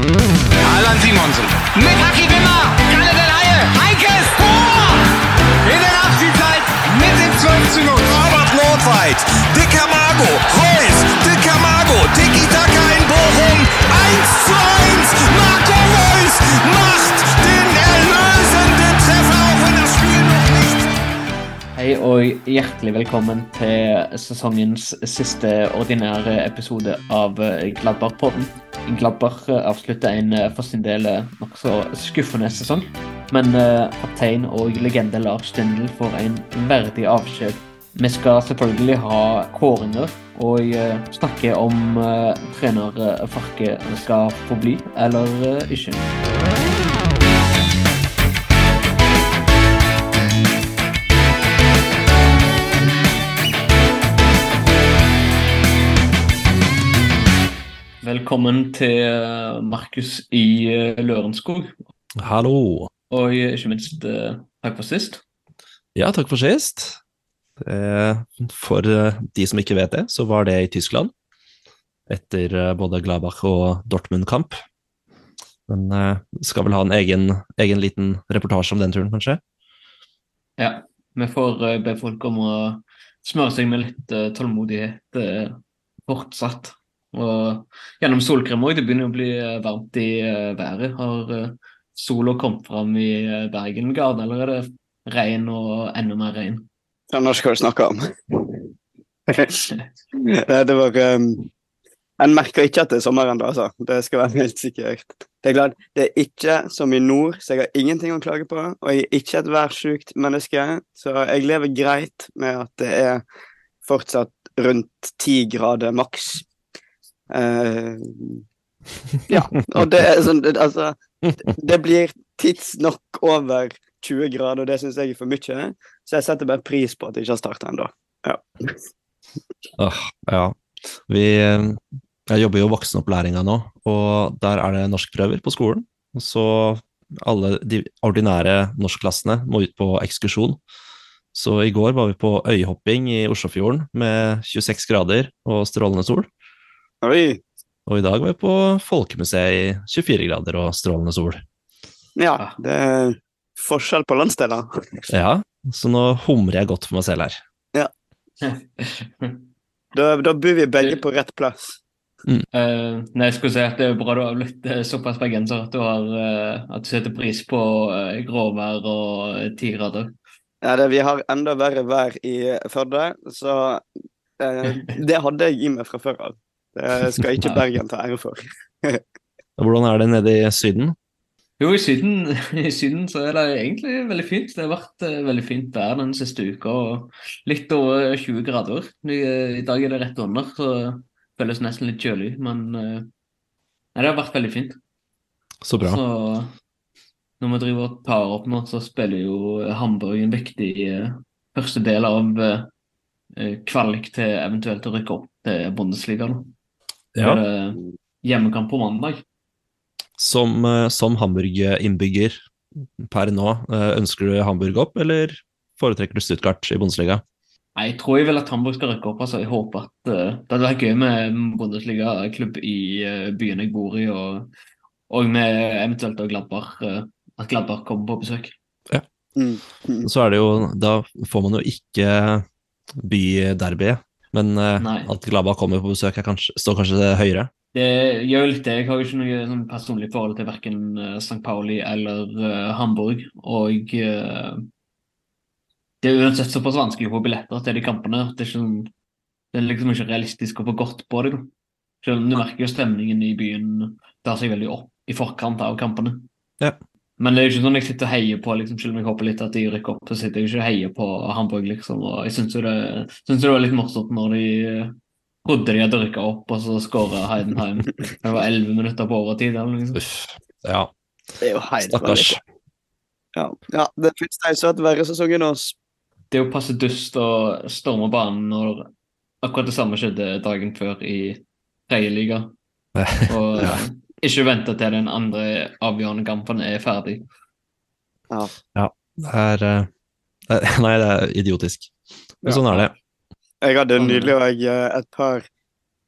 Allan Simonsen. Mit Haki Wimmer. Kalle Del Haie. Heikes Tor. In der Nachspielzeit mit dem 12 zu 0. Robert Nordweit, Dicker Mago, Reus, Dicker Mago, Tiki Taka in Bochum, 1 zu 1, Marco Reus macht den erlösenden Treffer, auch wenn das Spiel noch nicht... Hei og hjertelig velkommen til sesongens siste ordinære episode av eh, Gladbach-podden. Eh, avslutter en eh, for sin del eh, nokså skuffende sesong. Men kaptein og legende Lars Stendel får en verdig avskjed. Vi skal selvfølgelig ha kåringer og snakke om trener Farke skal få bli eller ikke. Velkommen til eh, Markus i eh, Lørenskog. Hallo. Og ikke minst eh, takk for sist. Ja, takk for sist. Eh, For eh, de som ikke vet det, så var det i Tyskland. Etter eh, både Gladbach og Dortmund-kamp. Men eh, skal vel ha en egen, egen liten reportasje om den turen, kanskje? Ja, vi får eh, be folk om å smøre seg med litt eh, tålmodighet eh, fortsatt. Og gjennom solkrem òg. Det begynner å bli eh, varmt i eh, været. Har uh, sola kommet fram i Bergengarden, eller er det regn og enda mer regn? Ja, nå skal du snakke om. Nei, det var um, En merker ikke at det er sommer ennå, altså. Det skal være helt sikkert. Det er klart, det er ikke som i nord, så jeg har ingenting å klage på. Og jeg er ikke et værsjukt menneske, så jeg lever greit med at det er fortsatt rundt ti grader maks. Eh, ja, og det er sånn Altså, det blir tidsnok over 20 grader, og det syns jeg er for mye. Så jeg setter bare pris på at det ikke har starta ennå. Ja. Åh, ja. Vi eh, Jeg jobber jo voksenopplæringa nå, og der er det norskprøver på skolen. Så alle de ordinære norskklassene må ut på ekskursjon. Så i går var vi på øyhopping i Oslofjorden med 26 grader og strålende sol. Oi. Og i dag var vi på Folkemuseet i 24 grader og strålende sol. Ja, det er forskjell på landsdeler. Ja, så nå humrer jeg godt for meg selv her. Da, da bor vi begge på rett plass. Eh, nei, jeg skulle si at det er bra du har blitt eh, såpass bergenser at du har uh, at du setter pris på uh, gråvær og ti grader. Ja, det, vi har enda verre vær i Førde, så det hadde jeg i meg fra før av. Det skal ikke Bergen ta ære for. Hvordan er det nede i Syden? Jo, i Syden, i syden så er det egentlig veldig fint. Det har vært uh, veldig fint vær den siste uka. og Litt over 20 grader. I, I dag er det rett under, så det føles nesten litt kjølig. Men uh, nei, det har vært veldig fint. Så bra. Så når vi driver og tar opp nå, så spiller jo Hamburg en viktig uh, første del av eh, eh, kvalik til eventuelt å rykke opp til Bundesliga. nå. Ja. Er hjemmekamp på mandag. Som, eh, som Hamburg-innbygger per nå, eh, ønsker du Hamburg opp, eller foretrekker du Stuttgart i Bundesliga? Nei, Jeg tror jeg vil at Hamburg skal rykke opp. altså Jeg håper at uh, Det hadde vært gøy med en Bundesliga-klubb i uh, byen jeg bor i, og, og med eventuelt og Gladbar, uh, at Gladbach kommer på besøk. Ja. Mm. Så er det jo, da får man jo ikke byderby, men uh, at Glaba kommer på besøk kanskje, står kanskje høyere. Det gjør litt det. Jeg har jo ikke noe sånn personlig forhold til verken uh, St. Pauli eller uh, Hamburg. Og uh, det er uansett såpass vanskelig å få billetter til de kampene at det er, sånn- det er liksom ikke realistisk å få godt på det. Selv om du merker jo stemningen i byen tar seg veldig opp i forkant av kampene. Ja. Men det er jo ikke sånn jeg sitter og heier på, liksom, selv om jeg håper litt at de rykker opp. Så sitter jeg ikke og heier på Hamburg, liksom. Og jeg syns jo det, synes det var litt morsomt når de eh, trodde de hadde rykka opp, og så skåra Heidenheim. Det var elleve minutter på overtid. eller sånt. Uff. Ja, Det er jo stakkars. Ja. ja, det finnes de som har hatt verre sesong enn oss. Det er jo passe dust å storme banen når akkurat det samme skjedde dagen før i tredje liga. Og Ja. Ikke vente til den andre avgjørende kampen er ferdig. Ja. Det er eh, eh, Nei, det er idiotisk. Men Ja. sånn er det. Jeg hadde Sånn nylig òg et par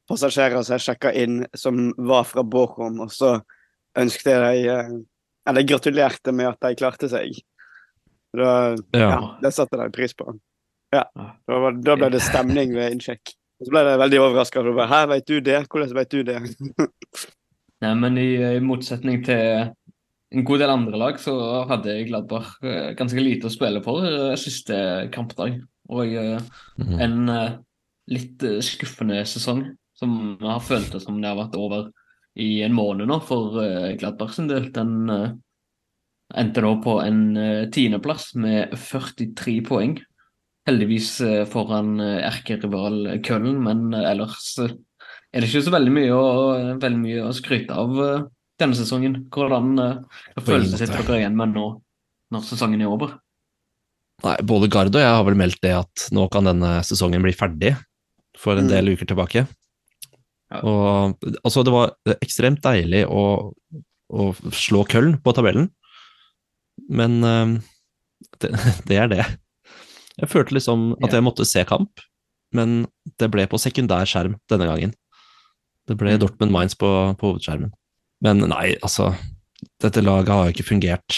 passasjerer som jeg sjekka inn, som var fra Bochum, og så ønsket jeg dem Eller gratulerte med at de klarte seg. Da, ja. Ja. det satte de pris på. Ja. Ja. Da, var, da ble det stemning ved innsjekk. Og så ble de veldig overraska. Her vet du det? Hvordan vet du det? Nei, men i, i motsetning til en god del andre lag, så hadde Gladbach eh, ganske lite å spille for eh, siste kampdag. Og eh, Mhm. en litt skuffende sesong som har føltes som det har vært over i en måned nå for Gladbach sin del. Den endte da på en tiendeplass med 43 poeng. Heldigvis foran erkerival Køllen, men ellers er det ikke så veldig mye å, veldig mye å skryte av eh, denne sesongen. Hvordan uh, ingen følelse sitter dere igjen med nå når sesongen er over? Nei, både Gard og jeg har vel meldt det at nå kan denne sesongen bli ferdig for en Mm. del uker tilbake. Ja. Og altså, det var ekstremt deilig å, å slå Køllen på tabellen, men eh, det, det er det. Jeg følte liksom at jeg måtte se kamp, men det ble på sekundær skjerm denne gangen. Det ble Mm. Dortmund-Minds på, på hovedskjermen. Men nei, altså Dette laget har jo ikke fungert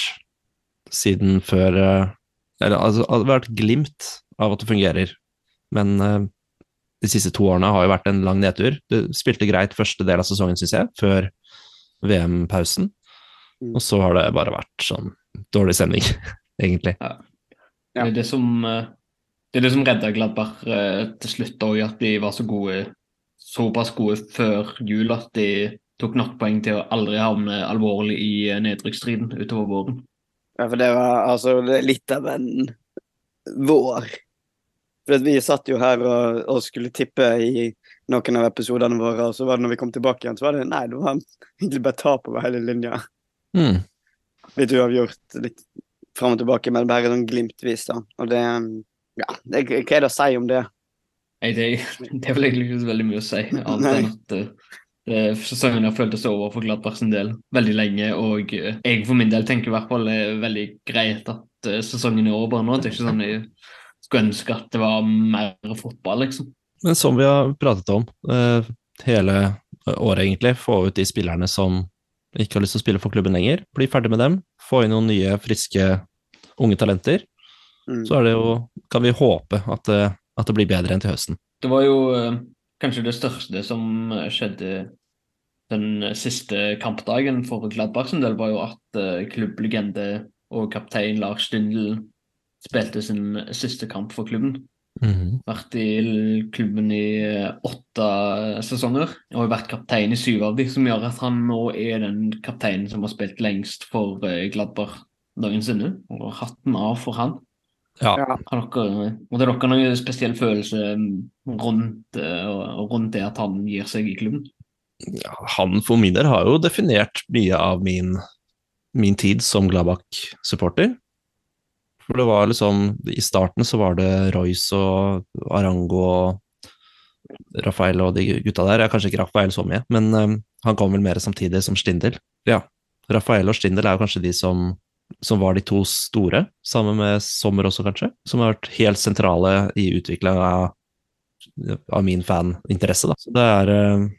siden før eh, Eller altså, det har vært glimt av at det fungerer, men eh, de siste to årene har jo vært en lang nedtur. Det spilte greit første del av sesongen, syns jeg, før VM-pausen. Mm. Og så har det bare vært sånn dårlig stemning, egentlig. Ja. Det er det som, eh, det er det som redda Gladbach til slutt òg, at de var så gode, såpass gode før jul at de tok nok poeng til å aldri havne alvorlig i eh, nedrykksstriden utover våren. Ja, for det var altså det litt av en vår. For vi satt jo her og, og skulle tippe i noen av episodene våre, og så var det når vi kom tilbake igjen, så var det nei, det var egentlig bare tap over hele linja. Mm. Litt uavgjort, litt fram og tilbake, men bare sånn glimtvis, da. Og det Ja, det, hva er det å si om det? Nei, det, det er vel egentlig ikke så veldig mye å si, annet enn at eh, sesongen har føltes over for Gladbach sin del veldig lenge. Og eh, jeg for min del tenker i hvert fall det er veldig greit at eh, sesongen er over nå. Det er ikke sånn jeg skulle ønske at det var mer fotball, liksom. Men som vi har pratet om eh, hele året, egentlig, få ut de spillerne som ikke har lyst til å spille for klubben lenger. Bli ferdig med dem. Få inn noen nye, friske unge talenter. Mm. Så er det jo, kan vi håpe at det, at det blir bedre enn til høsten. Det var jo eh, kanskje det største som skjedde den siste kampdagen for Gladbach sin del, var jo at eh, klubblegende og kaptein Lars Stindl spilte sin siste kamp for klubben. Vært i klubben i eh, åtte sesonger og har vært kaptein i syv av de, som gjør at han nå er den kapteinen som har spilt lengst for Gladbach noensinne. Og hatten av for han. Ja. Ja. Har dere, og det er dere noen spesiell følelse mm, rundt, eh, rundt det at han gir seg i klubben? Ja, han for min del har jo definert mye av min, min tid som Gladbach-supporter. For det var liksom I starten så var det Royce og Arango og Rafael og de gutta der. Ja, kanskje ikke Rafael så mye, men um, han kom vel mer samtidig som Stindel. Ja, Rafael og Stindel er jo kanskje de som, som var de to store, sammen med Sommer også, kanskje. Som har vært helt sentrale i utviklinga av, av min faninteresse, da. Så det er um,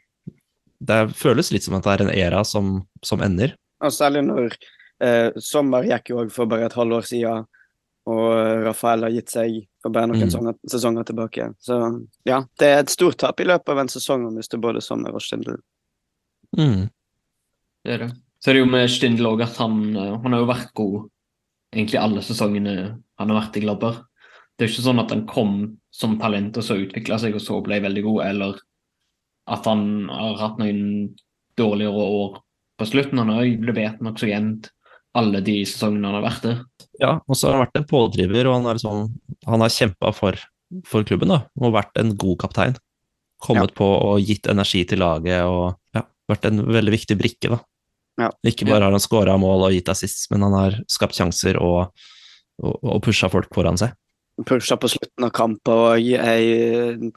det føles litt som at det er en æra som, som ender. Og særlig når eh, Sommer gikk jo òg for bare et halvår siden, og Rafael har gitt seg for bare noen Mm. sesonger, sesonger tilbake. Så ja, det er et stort tap i løpet av en sesong å miste både Sommer og Stindl. Mm. Det er det. Så er det jo med Stindl òg at han, eh, han har jo vært god egentlig alle sesongene han har vært i Gladbach. Det er jo ikke sånn at han kom som talent og så utvikla seg og så ble veldig god, eller at han har hatt noen dårligere år på slutten. Han har jo levert nokså jevnt alle de sesongene han har vært der. Ja, og så har han vært en pådriver, og han, er sånn, han har kjempa for, for klubben da, og vært en god kaptein. Kommet på og gitt energi til laget og ja, vært en veldig viktig brikke. da. Ja. Ikke bare har han skåra mål og gitt assist, men han har skapt sjanser og, og, og pusha folk foran seg. Pusha på slutten av kamper, og jeg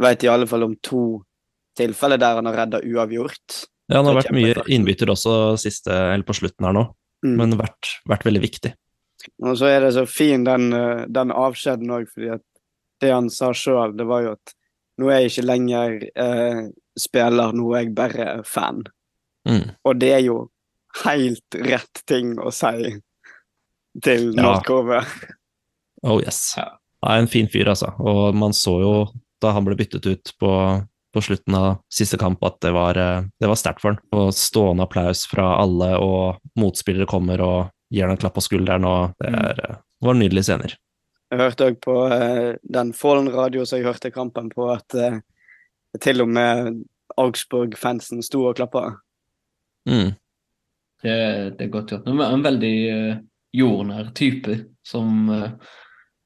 vet i alle fall om to tilfeller der han har redda uavgjort. Ja, han har vært mye innbytter også siste, eller på slutten her nå, Mm. men vært, vært veldig viktig. Og så er det så fin den, den avskjeden òg, fordi at det han sa sjøl, det var jo at nå er jeg ikke lenger eh, spiller, nå er jeg bare fan. Mm. Og det er jo helt rett ting å si til Ja. Oh yes. Ja. Er en fin fyr, altså. Og man så jo da han ble byttet ut på, på slutten av siste kamp, at det var, eh, det var sterkt for han. Og stående applaus fra alle, og motspillere kommer og gir han en klapp på skulderen, og det Mm. er, mm. var nydelige scener. Jeg hørte òg på eh, den Fallen radio som jeg hørte kampen på, at til og med Augsburg-fansen sto og klappa. Mm. Det, det er godt gjort. Han en veldig uh, jordnær type som uh,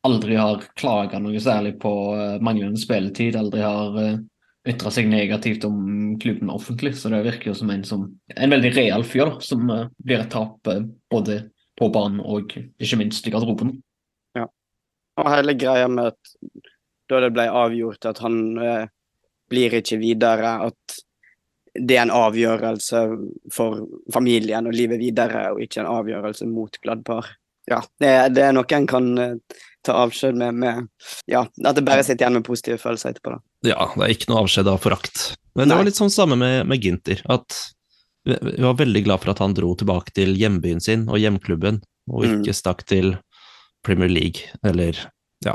aldri har klaga noe særlig på uh, manglende spilletid. Aldri har uh, ytra seg negativt om klubben offentlig. Så det virker jo som en som en veldig real fyr, da, som uh, blir et tap både på banen og ikke minst i garderoben. Ja. Og hele greia med at da det ble avgjort at han blir ikke videre, at det er en avgjørelse for familien og livet videre, og ikke en avgjørelse mot gladpar. Ja, det, det er noe en kan eh, ta avskjed med, med Ja, at det bare sitter igjen med positive følelser etterpå, da. Ja, det er ikke noe avskjed av forakt. Men det var litt sånn samme med, med Ginter. At vi var veldig glad for at han dro tilbake til hjembyen sin og hjemklubben, og Mm. ikke stakk til Premier League, eller ja,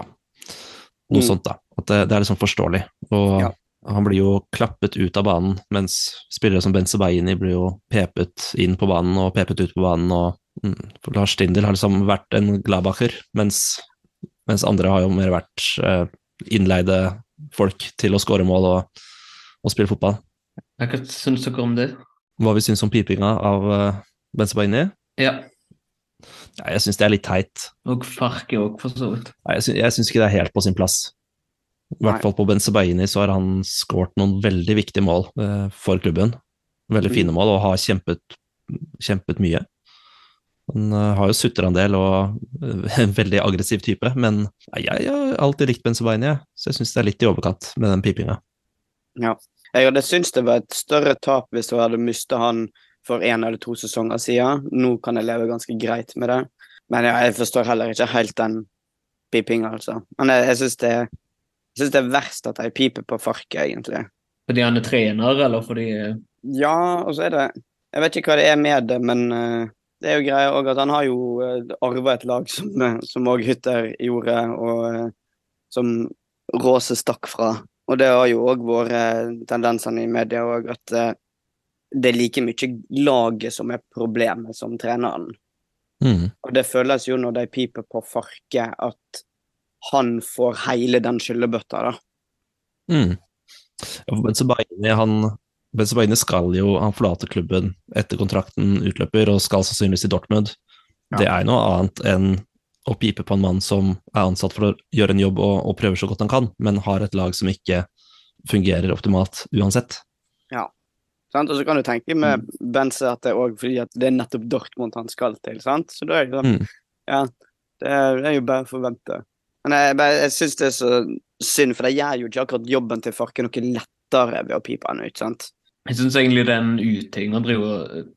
noe Mm. sånt, da. At det, det er liksom forståelig. Og Ja. Han blir jo klappet ut av banen, mens spillere som Ben Sebaini blir jo pepet inn på banen og pepet ut på banen, og mm, Lars Stindel har liksom vært en Gladbacher, mens, mens andre har jo mer vært eh, innleide folk til å skåre mål og, og spille fotball. Hva syns dere om det? Hva vi syns om pipinga av uh, Benzebaini? Ja. Ja, jeg syns det er litt teit. Og Farke òg, for så vidt. Nei, jeg syns ikke det er helt på sin plass. I hvert fall på Benzebaini så har han skåret noen veldig viktige mål eh, for klubben. Veldig Mm. fine mål, og har kjempet, kjempet mye. Han eh, har jo sutra en del og eh, en veldig aggressiv type, men jeg har alltid likt Benzebaini, jeg. så jeg syns det er litt i overkant med den pipinga. Jeg hadde syntes det var et større tap hvis du hadde mista han for én eller to sesonger siden. Nå kan jeg leve ganske greit med det. Men ja, jeg forstår heller ikke helt den pipinga, altså. Men jeg, jeg syns det, jeg synes det er verst at de piper på Farke, egentlig. Fordi han er trener, eller fordi Ja, og så er det Jeg vet ikke hva det er med det, men uh, det er jo greia òg at han har jo uh, arva et lag som òg Hytter gjorde, og uh, som Råse stakk fra. Og det har jo òg vært eh, tendensene i media òg, at uh, det er like mye laget som er problemet som treneren. Mm. Og det føles jo når de piper på Farke, at han får hele den skyllebøtta, da. Mm. Ja, Benzebaini skal jo Han forlater klubben etter kontrakten utløper og skal sannsynligvis til Dortmund. Ja. Det er noe annet enn å pipe på en mann som er ansatt for å gjøre en jobb og, og prøver så godt han kan, men har et lag som ikke fungerer optimalt uansett. Sant? Og så kan du tenke med Benze at det er også fordi at det er nettopp Dortmund han skal til. sant? Så da er det sånn, Mm. ja, det er jo bare å forvente. Men jeg, jeg syns det er så synd, for det gjør jo ikke akkurat jobben til Farke noe lettere ved å pipe han ut. sant? Jeg syns egentlig det er en uting å drive og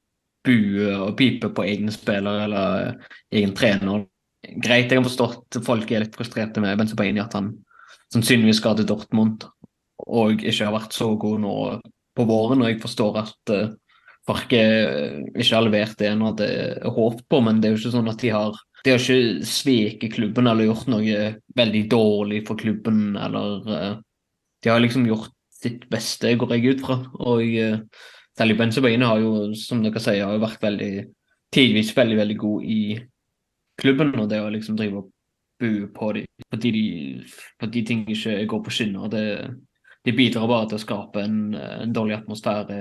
bue og pipe på egne spillere eller eh, egen trener. Greit, jeg har forstått folk er litt frustrerte med Benzebaini, at han sannsynligvis skal til Dortmund og ikke har vært så god nå på våren. Og jeg forstår at uh, Farke eh, ikke har levert det en hadde håpet på, men det er jo ikke sånn at de har de har ikke sveket klubben eller gjort noe veldig dårlig for klubben, eller eh, De har liksom gjort sitt beste, går jeg ut fra. Og uh, Sally Benzebaini har jo, som dere sier, har jo vært veldig tidvis veldig, veldig god i klubben. Og det å liksom drive og bue på dem fordi, de, fordi ting ikke går på skinner, det, det bidrar bare til å skape en, en dårlig atmosfære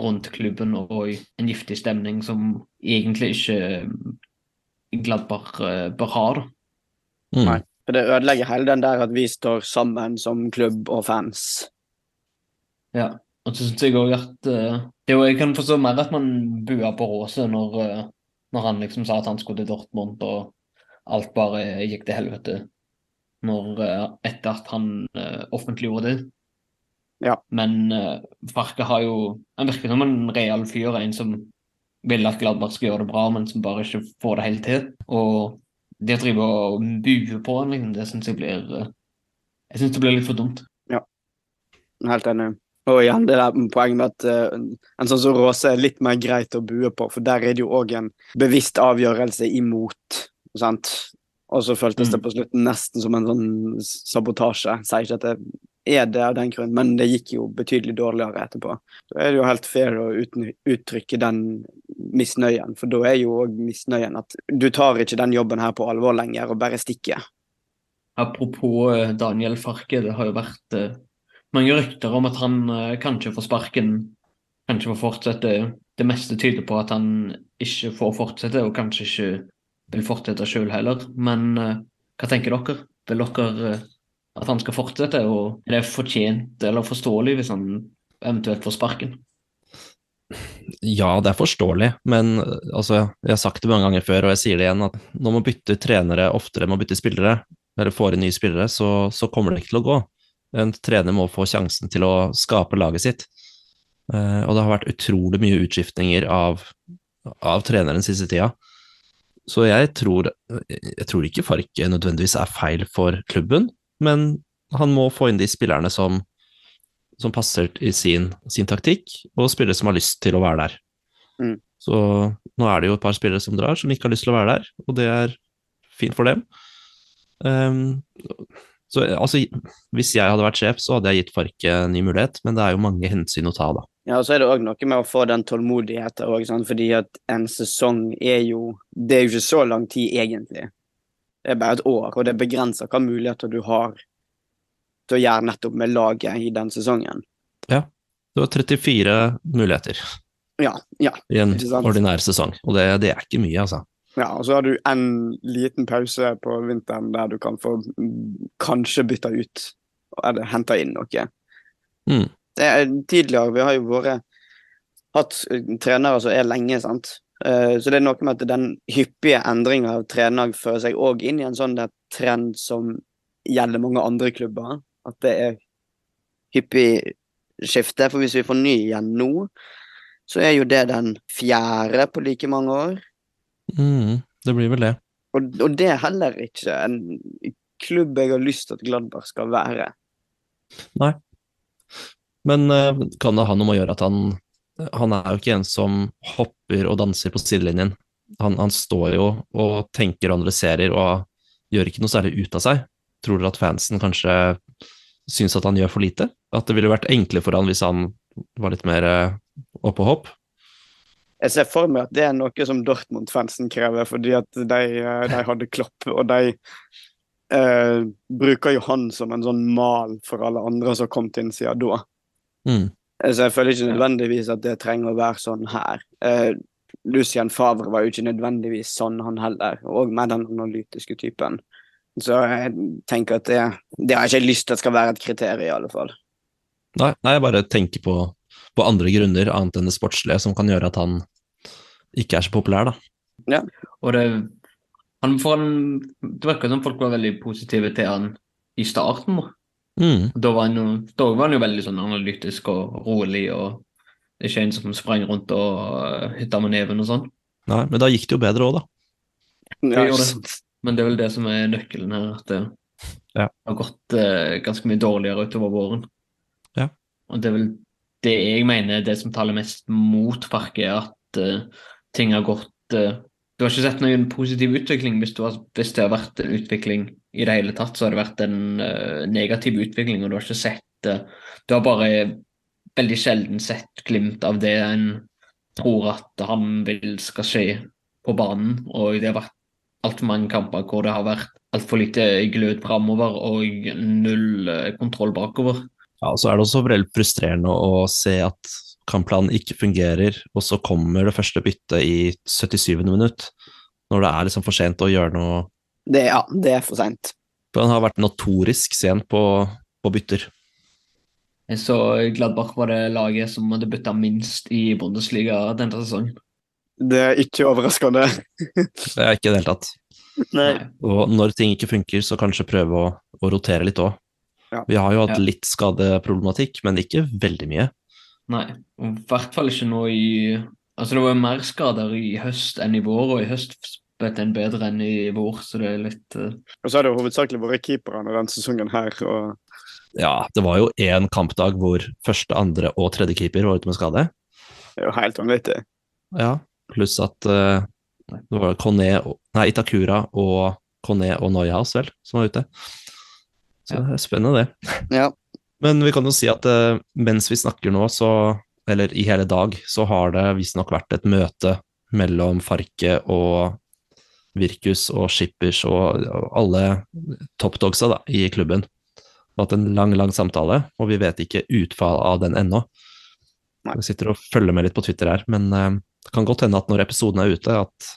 rundt klubben og en giftig stemning som egentlig ikke Gladbach eh, bør ha. da. Mm. Nei. For det ødelegger hele den der at vi står sammen som klubb og fans. Ja, og så synes jeg også at eh, det jo, Jeg kan forstå mer at man bua på Råse når, eh, når han liksom sa at han skulle til Dortmund, og alt bare gikk til helvete når, etter at han uh, offentliggjorde det. Ja. Men uh, Farke har jo Han virker som en real fyr, en som vil at Gladbach skal gjøre det bra, men som bare ikke får det helt til. Og det å drive og bue på han, liksom, det syns jeg blir eh, Jeg syns det blir litt for dumt. Ja, Helt enig. Og igjen det der poenget med at uh, en sånn som Råse er litt mer greit å bue på, for der er det jo òg en bevisst avgjørelse imot. sant? Og så føltes det Mm. på slutten nesten som en sånn sabotasje. Jeg sier ikke at det er det av den grunn, men det gikk jo betydelig dårligere etterpå. Så er det jo helt fair å uttrykke den misnøyen, for da er jo òg misnøyen at du tar ikke den jobben her på alvor lenger, og bare stikker. Apropos eh, Daniel Farke, det har jo vært eh, mange rykter om at han eh, kanskje får sparken, kanskje får fortsette. Det meste tyder på at han ikke får fortsette, og kanskje ikke vil fortsette sjøl heller. Men hva tenker dere? Vil dere at han skal fortsette, og er det fortjent eller forståelig hvis han eventuelt får sparken? Ja, det er forståelig, men eh, altså, jeg har sagt det mange ganger før, og jeg sier det igjen, at når man bytter trenere oftere enn man bytter spillere, eller får inn nye spillere, så, så kommer det ikke til å gå. En trener må få sjansen til å skape laget sitt. Uh, og det har vært utrolig mye utskiftninger av, av treneren siste tida. Så jeg tror, jeg tror ikke Farke nødvendigvis er feil for klubben, men han må få inn de spillerne som, som passer i sin, sin taktikk, og spillere som har lyst til å være der. Mm. Så nå er det jo et par spillere som drar, som ikke har lyst til å være der, og det er fint for dem. Um, så altså, hvis jeg hadde vært sjef, så hadde jeg gitt Farke en ny mulighet, men det er jo mange hensyn å ta, da. Ja, og så er det òg noe med å få den tålmodigheten òg, fordi at en sesong er jo Det er jo ikke så lang tid, egentlig. Det er bare et år, og det begrenser hva muligheter du har til å gjøre nettopp med laget i den sesongen. Ja, Det var 34 muligheter Ja, ja. i en ordinær sesong, og det, det er ikke mye, altså. ja og så har du en liten pause på vinteren der du kan få kanskje bytta ut eller henta inn noe. Mm. Det er tidligere Vi har jo vært hatt eh, trenere som er lenge, sant. Eh, Så det er noe med at den hyppige endringa av trener fører seg òg inn i en sånn trend som gjelder mange andre klubber. At det er hyppig skifte. For hvis vi får ny igjen nå, så er jo det den fjerde på like mange år. Mm, det blir vel det. Og, og det er heller ikke en klubb jeg har lyst til at Gladbach skal være. Nei. Men eh, kan det ha noe med å gjøre at han Han er jo ikke en som hopper og danser på sidelinjen. Han, han står jo og tenker og analyserer og gjør ikke noe særlig ut av seg. Tror dere at fansen kanskje syns at han gjør for lite? At det ville vært enklere for han hvis han var litt mer eh, opp og hopp? Jeg ser for meg at det er noe som Dortmund-fansen krever, fordi at de, eh, de hadde Klopp, og de eh, bruker jo han som en sånn mal for alle andre som har kommet inn siden da. Mm. Så jeg føler ikke nødvendigvis at det trenger å være sånn her. Eh, Lucien Favre var jo ikke nødvendigvis sånn, han heller, og med den analytiske typen. Så jeg tenker at det, det har jeg ikke lyst til at skal være et kriterium, i alle fall. Nei, nei, jeg bare tenker på, på andre grunner, annet enn det sportslige, som kan gjøre at han ikke er så populær, da. Ja. Og det, han, for han, det virker som folk var veldig positive til han i starten. Mm. Da var han jo, da var han jo veldig sånn analytisk og rolig, og det ikke en som sprang rundt og uh, hytta med neven og sånn. Nei, men da gikk det jo bedre òg, da. Ja, det. Men det er vel det som er nøkkelen her, at det Ja. har gått eh, ganske mye dårligere utover våren. Ja. Og det er vel det jeg mener er det som taler mest mot Parket, er at eh, ting har gått eh, Du har ikke sett noen positiv utvikling. Hvis, du har, hvis det har vært en utvikling i det hele tatt, så har det vært en eh, negativ utvikling, og du har ikke sett eh, Du har bare veldig sjelden sett glimt av det en tror at han vil skal skje på banen, og det har vært altfor mange kamper hvor det har vært altfor lite glød framover og null eh, kontroll bakover. Ja, og så er det også veldig frustrerende å se at kampplanen ikke fungerer, og så kommer det første byttet i 77. minutt, når det er liksom for sent å gjøre noe Det, ja, det er for seint. For han har vært notorisk sent på, på bytter. Jeg så Gladbach var det laget som hadde bytta minst i Bundesliga denne sesongen. Det er ikke overraskende. Det er ikke i det hele tatt. Nei. Og når ting ikke funker, så kanskje prøve å, å rotere litt òg. Ja. Vi har jo hatt Ja. litt skadeproblematikk, men ikke veldig mye. Nei, og i hvert fall ikke nå i Altså, det var jo mer skader i høst enn i vår, og i høst spilte en bedre enn i vår, så det er litt uh... Og så har det jo hovedsakelig vært keeperne denne sesongen her, og Ja, det var jo én kampdag hvor første, andre og tredje keeper var ute med skade. Det er jo helt vanvittig. Ja, pluss at uh, det var Kone, nei, Itakura og Kone og Neuhaus, vel, som var ute. Så det er spennende, det. Ja. Men vi kan jo si at uh, mens vi snakker nå, så, eller i hele dag, så har det visstnok vært et møte mellom Farke og Virkus og Shippers og alle toppdogsa da, i klubben. Vi har hatt en lang, lang samtale, og vi vet ikke utfall av den ennå. Vi sitter og følger med litt på Twitter her, men eh, det kan godt hende at når episoden er ute, at,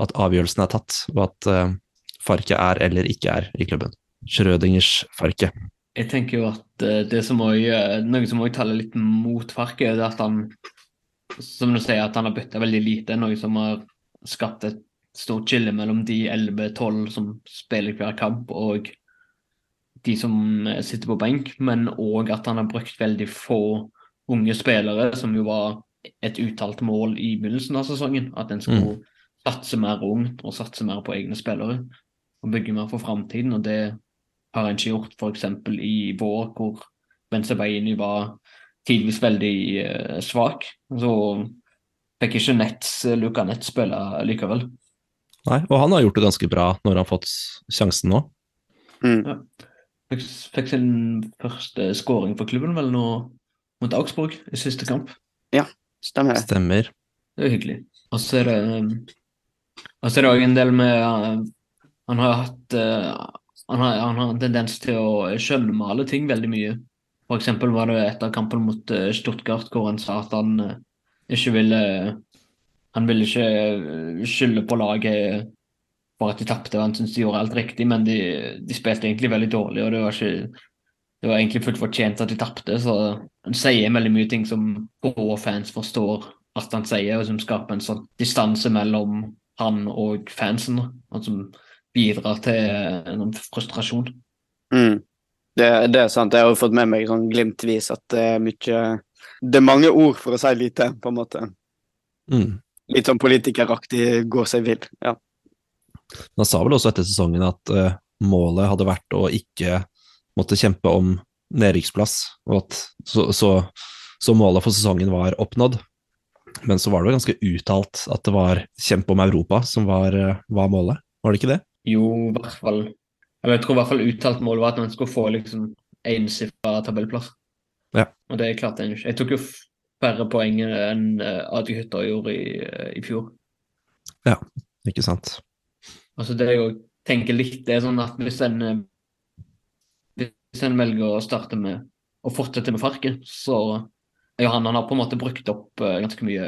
at avgjørelsen er tatt, og at uh, Farke er eller ikke er i klubben. Schrødingers Farke. Jeg tenker jo at eh, det som også, noe som også taler litt mot Farke, er at han som du sier, at han har bytta veldig lite, noe som har skapt et stort skille mellom de 11-12 som spiller hver kamp, og de som eh, sitter på benk, men òg at han har brukt veldig få unge spillere, som jo var et uttalt mål i begynnelsen av sesongen. At en skulle satse mer ungt og satse mer på egne spillere og bygge mer for framtiden. Og det har en ikke gjort f.eks. i vår, hvor Benzebaini var tidvis veldig eh, svak. Så fikk ikke Nets, Luka Nets spille likevel. Nei, og han har gjort det ganske bra når han har fått sjansen nå. Mm. Fikk, fikk sin første scoring for klubben vel nå mot Augsburg i siste kamp. Stemmer det. Stemmer. Det er jo hyggelig. Og så er det Og så er det òg en del med eh, Han har hatt eh, han har, han har en tendens til å skjønnmale ting veldig mye. For eksempel var det etter kampen mot eh, Stuttgart hvor han sa at han ikke ville Han ville ikke skylde på laget for at de tapte, han syntes de gjorde alt riktig, men de, de spilte egentlig veldig dårlig, og det var ikke det var egentlig fullt fortjent at de tapte, så han sier veldig mye ting som få fans forstår at han sier, og som skaper en sånn distanse mellom han og fansen, og som bidrar til en frustrasjon. Mm. Det, det er sant. Jeg har jo fått med meg sånn glimtvis at det er mye Det er mange ord for å si lite, på en måte. Mm. Litt sånn politikeraktig går seg vill. Ja. Han sa vel også etter sesongen at uh, målet hadde vært å ikke måtte kjempe om nedrykksplass, og at så, så, så målet for sesongen var oppnådd. Men så var det jo ganske uttalt at det var kjempe om Europa som var, eh, var målet, var det ikke det? Jo, i hvert fall jeg tror i hvert fall uttalt mål var at man skulle få liksom ensifra tabellplass. Ja. Og det klarte jeg ikke. Jeg tok jo færre poeng enn uh, Adi Hytta gjorde i, eh, i fjor. Ikke sant? Altså det jeg tenker litt, det er sånn at hvis en eh, hvis en velger å starte med å fortsette med Farke, så er jo han han har på en måte brukt opp eh, ganske mye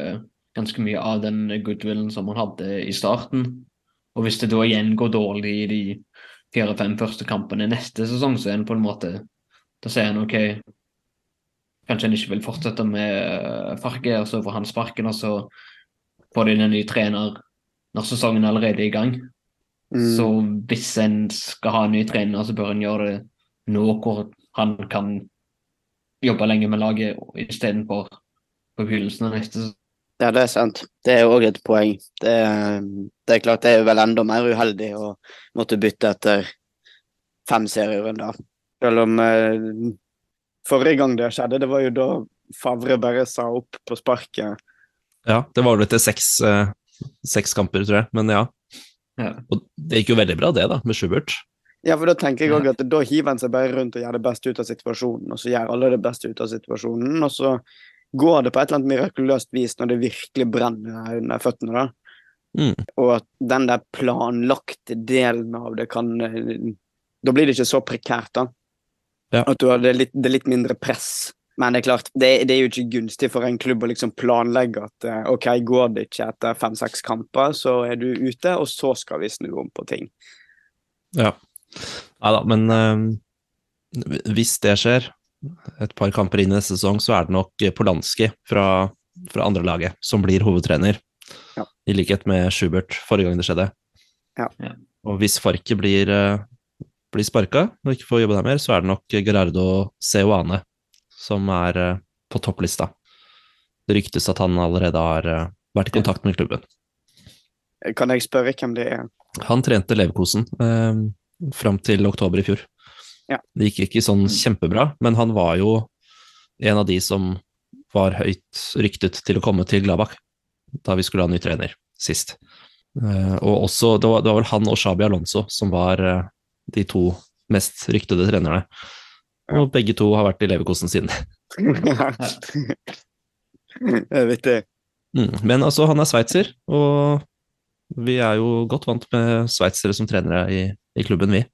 ganske mye av den goodwillen som han hadde i starten. Og hvis det da igjen går dårlig i de fire-fem første kampene neste sesong, så er han på en måte Da sier han OK, kanskje han ikke vil fortsette med eh, Farke, og så får han sparken, og så får de en ny trener når sesongen er allerede er i gang. Mm. Så hvis en skal ha en ny trener, så bør en gjøre det nå hvor han kan jobbe lenge med laget istedenfor på begynnelsen av neste sesong. Ja, det er sant. Det er òg et poeng. Det er, det er klart det er vel enda mer uheldig å måtte bytte etter fem serierunder. Selv om eh, forrige gang det skjedde, det var jo da Favre bare sa opp på sparket. Ja, det var vel etter seks, eh, seks kamper, tror jeg, men ja. Ja. Og det gikk jo veldig bra, det, da, med Schubert. Ja, for da tenker jeg òg at da hiver en seg bare rundt og gjør det beste ut av situasjonen, og så gjør alle det beste ut av situasjonen, og så går det på et eller annet mirakuløst vis når det virkelig brenner under føttene, da. Mm. Og at den der planlagte delen av det kan eh, Da blir det ikke så prekært, da. Ja. At du har det, litt, det litt mindre press. Men det er klart, det, det er jo ikke gunstig for en klubb å liksom planlegge at eh, OK, går det ikke etter fem-seks kamper, så er du ute, og så skal vi snu om på ting. Ja. Nei da, men eh, hvis det skjer, et par kamper inn i neste sesong, så er det nok Polanski fra, fra andre laget som blir hovedtrener. Ja. I likhet med Schubert forrige gang det skjedde. Ja. Og hvis Farke blir, eh, blir sparka og ikke får jobbe der mer, så er det nok Gerardo Ceoane som er eh, på topplista. Det ryktes at han allerede har vært i kontakt med klubben. Kan jeg spørre hvem det er? Han trente Leverkosen fram til oktober i fjor. Ja. Det gikk ikke sånn kjempebra, men han var jo en av de som var høyt ryktet til å komme til Gladbach da vi skulle ha ny trener sist. Eh, og også, det var, det var vel han og Shabi Alonso som var eh, de to mest ryktede trenerne. Og begge to har vært i Leverkosten siden. Jeg vet det. Mm. Men altså, han er sveitser, og vi er jo godt vant med sveitsere som trenere i, i klubben, vi.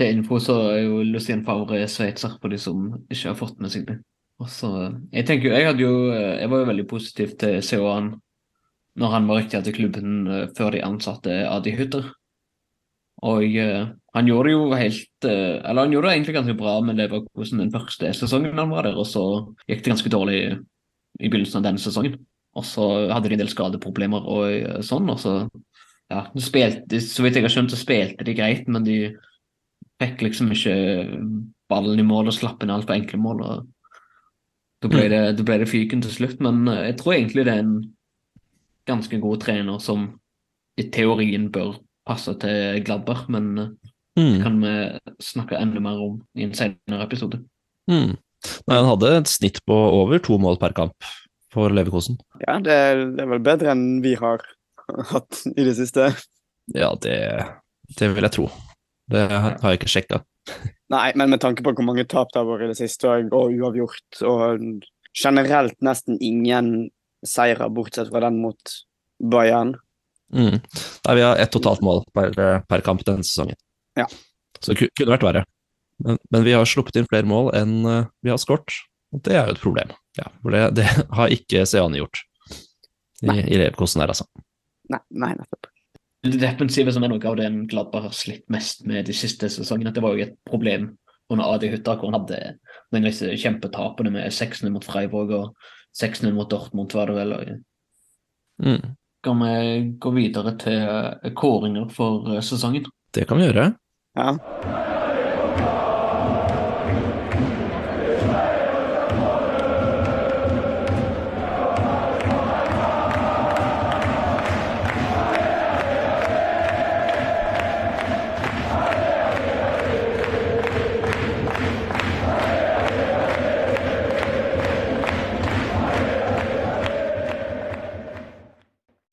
Til info så er jo Lucien Favre sveitser, på de som ikke har fått med seg det. Så, jeg tenker jeg jo, jeg var jo veldig positiv til COA-en når han var riktig til klubben eh, før de ansatte Adi Hutter. Og eh, han gjorde det jo helt eh, Eller han gjorde det egentlig ganske bra med Leverkosen den første sesongen han var der, og så gikk det ganske dårlig i begynnelsen av denne sesongen. Og så hadde de en del skadeproblemer og eh, sånn, og så ja, spilte, Så vidt jeg har skjønt, så spilte de greit, men de fikk liksom ikke ballen i mål og slapp inn altfor enkle mål. og Da ble det, da ble det fyken til slutt, men eh, jeg tror egentlig det er en ganske god trener som i teorien bør passe til Gladbach, men eh, det Mm. kan vi snakke enda mer om i en senere episode. Mm. Nei, han hadde et snitt på over to mål per kamp for Leverkosen. Ja, det er, det er vel bedre enn vi har hatt i det siste. Ja, det, det vil jeg tro. Det har jeg ikke sjekka. Nei, men med tanke på hvor mange tap det har vært i det siste, og uavgjort, og generelt nesten ingen seire, bortsett fra den mot Bayern. Mm. Nei, vi har ett totalt mål per, per kamp denne sesongen. Ja. Så det kunne vært verre. Men, men vi har sluppet inn flere mål enn eh, vi har skåret. Og det er jo et problem. Ja, for det, det har ikke Seane gjort i, Nei. i Leverkosten der, altså. Nei, nei, nettopp. Det defensive som er noe av det en Gladbar har slitt mest med de siste sesongene, det var jo et problem under Adi Hutta, hvor han hadde den disse kjempetapene med 6-0 mot Freiburg og 6-0 mot Dortmund, var det vel. og Mm. Kan vi gå videre til eh, kåringer for eh, sesongen? Det kan vi gjøre. Ja.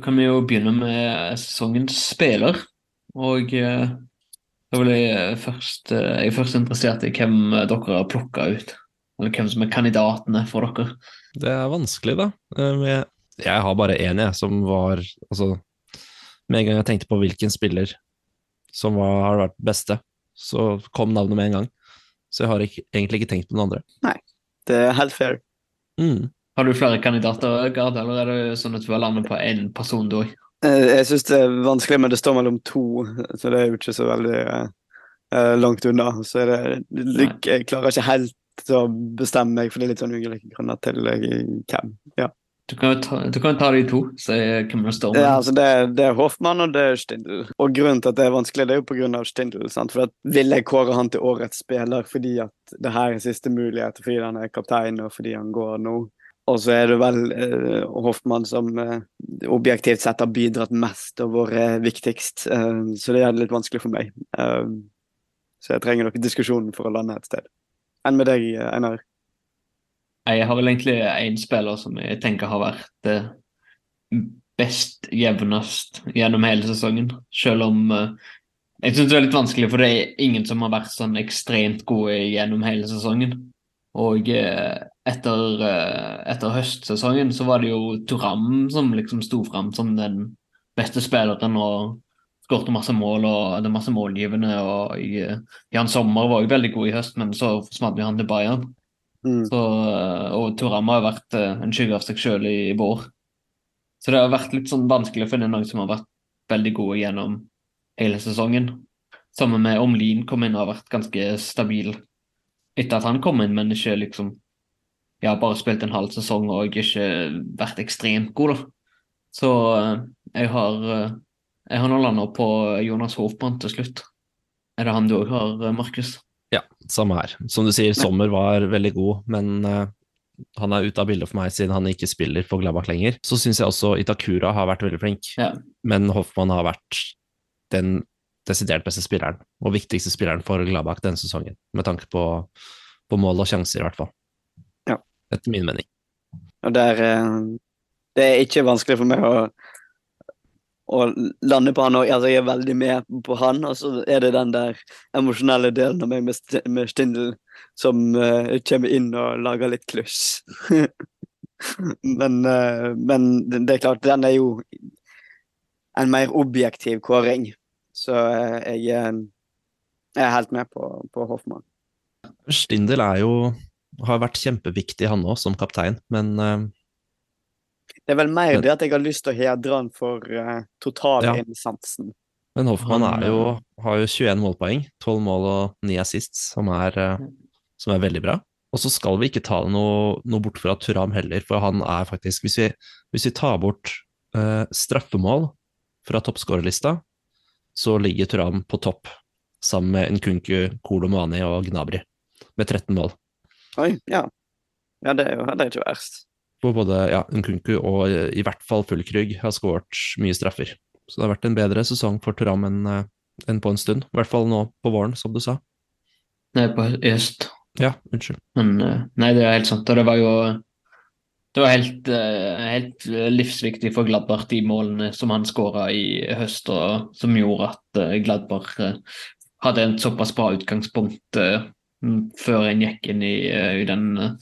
Kan vi jo begynne med sesongens spiller. Og eh, da vil jeg eh, først eh, Jeg er først interessert i hvem dere har plukka ut. Eller hvem som er kandidatene for dere. Det er vanskelig, da. Jeg, jeg har bare én, jeg, som var Altså, med en gang jeg tenkte på hvilken spiller som var, har vært beste, så kom navnet med en gang. Så jeg har ikke, egentlig ikke tenkt på noen andre. Nei, Det er helt fair. Mm. Har du flere kandidater, Gard, eller er det sånn at du har landet på én person, du òg? Eh, Jeg syns det er vanskelig, men det står mellom to, så det er jo ikke så veldig eh, langt unna. Så det, Jeg klarer ikke helt å bestemme meg, for det er litt sånn ulike grunner til eh, hvem. Ja, Du kan ta, du kan ta de to, se hvem det står ja med. altså det, det er Hoffmann og det er Stindl. Og grunnen til at det er vanskelig, det er jo på grunn av Stindl. Sant? For at vil jeg kåre han til årets spiller fordi at det her er siste mulighet, fordi han er kaptein og fordi han går nå. Og så er det vel eh, Hoffmann som eh, objektivt sett har bidratt mest og vært eh, viktigst. Så det er litt vanskelig for meg. Så jeg trenger nok diskusjonen for å lande et sted. Enn med deg, Einar? Jeg har vel egentlig én spiller som jeg tenker har vært best jevnest gjennom hele sesongen. Selv om jeg syns det er litt vanskelig, for det er ingen som har vært sånn ekstremt gode gjennom hele sesongen. Og etter, eh, etter høstsesongen så var det jo Turam som liksom sto fram som den beste spilleren og skåret masse mål og hadde masse målgivende. Og i, Jan Sommer var jo veldig god i høst, men så forsvant han til Bayern. Mm. Så, eh, og Turam har vært eh, en skygge av seg sjøl i, i vår. Så det har vært litt sånn vanskelig å finne noen som har vært veldig gode gjennom hele sesongen. Sammen med Omlin kom inn og har vært ganske stabil etter at han kom inn, men ikke liksom Ja, bare spilt en halv sesong og ikke vært ekstremt god, da. Så eh, jeg har eh, Jeg har nå landa på Jonas Hofmann til slutt. Er det han du òg har, eh, Markus? Ja, samme her. Som du sier, Sommer var veldig god, men han er ute av bildet for meg siden han ikke spiller for Gladbach lenger. Så syns jeg også Itakura har vært veldig flink, Ja. men Hoffmann har vært den desidert beste spilleren, og viktigste spilleren for Gladbach denne sesongen, med tanke på, på mål og sjanser, i hvert fall. Etter min mening. Og der eh, Det er ikke vanskelig for meg å, å lande på han òg. Altså, jeg er veldig med på han, og så er det den der emosjonelle delen av meg med, St med Stindl som uh, kommer inn og lager litt kluss. men, uh, men det er klart, den er jo en mer objektiv kåring. Så uh, jeg, jeg er helt med på, på Hoffmann. Stindl er jo har vært kjempeviktig, han òg, som kaptein, men eh, Det er vel mer Men- det at jeg har lyst til å hedre han for uh, totalinnsatsen. Men Hoffmann er jo, har jo 21 målpoeng, 12 mål og 9 assists, som er, uh, som er veldig bra. Og så skal vi ikke ta noe, noe bort fra Turam heller, for han er faktisk Hvis vi, hvis vi tar bort uh, straffemål fra toppskårerlista, så ligger Turam på topp, sammen med Nkunku, Kolomani og Gnabry, med 13 mål. Oi, ja. Ja, det er jo heller ikke verst. Hvor både ja, Nkunku og eh, i hvert fall Fullkrygg har skåret mye straffer. Så det har vært en bedre sesong for Turam enn eh, enn på en stund. I hvert fall nå på våren, som du sa. Nei, på i høst. Ja, unnskyld. Men eh, nei, det er helt sant. Og det var jo det var helt, helt livsviktig for Gladbach, de målene som han skåra i høst, og som gjorde at Gladbach hadde en såpass bra utgangspunkt før en gikk inn i, eh, i den eh,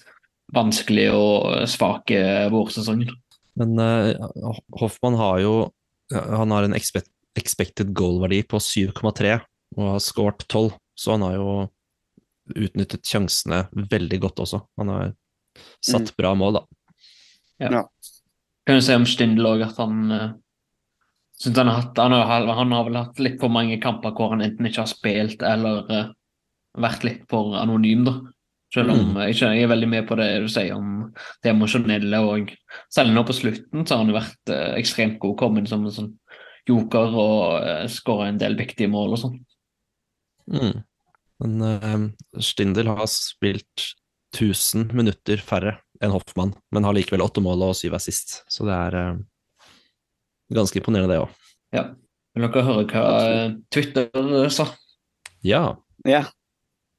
vanskelige og svake vårsesongen. Men uh, Hoffmann har jo Han har en expect, expected goal-verdi på 7,3 og har skåret 12, så han har jo utnyttet sjansene veldig godt også. Han har satt bra mål, da. Ja. Kan jo se om Stindl òg at han uh, han, har hatt, han, har, han har vel hatt litt for mange kamper hvor han enten ikke har spilt eller eh, vært litt for anonym, da. Selv om Mm. jeg, jeg er veldig med på det du sier om det emosjonelle. og Selv nå på slutten så har han jo vært eh, ekstremt god, kommet som en sånn joker og eh, skåra en del viktige mål og sånn. Mm. Men eh, Stindl har spilt 1000 minutter færre enn Hoffmann, men har likevel åtte mål og syv assist, så det er eh, ganske imponerende, det òg. Ja. Vil dere høre hva Twitter sa? Ja. Ja,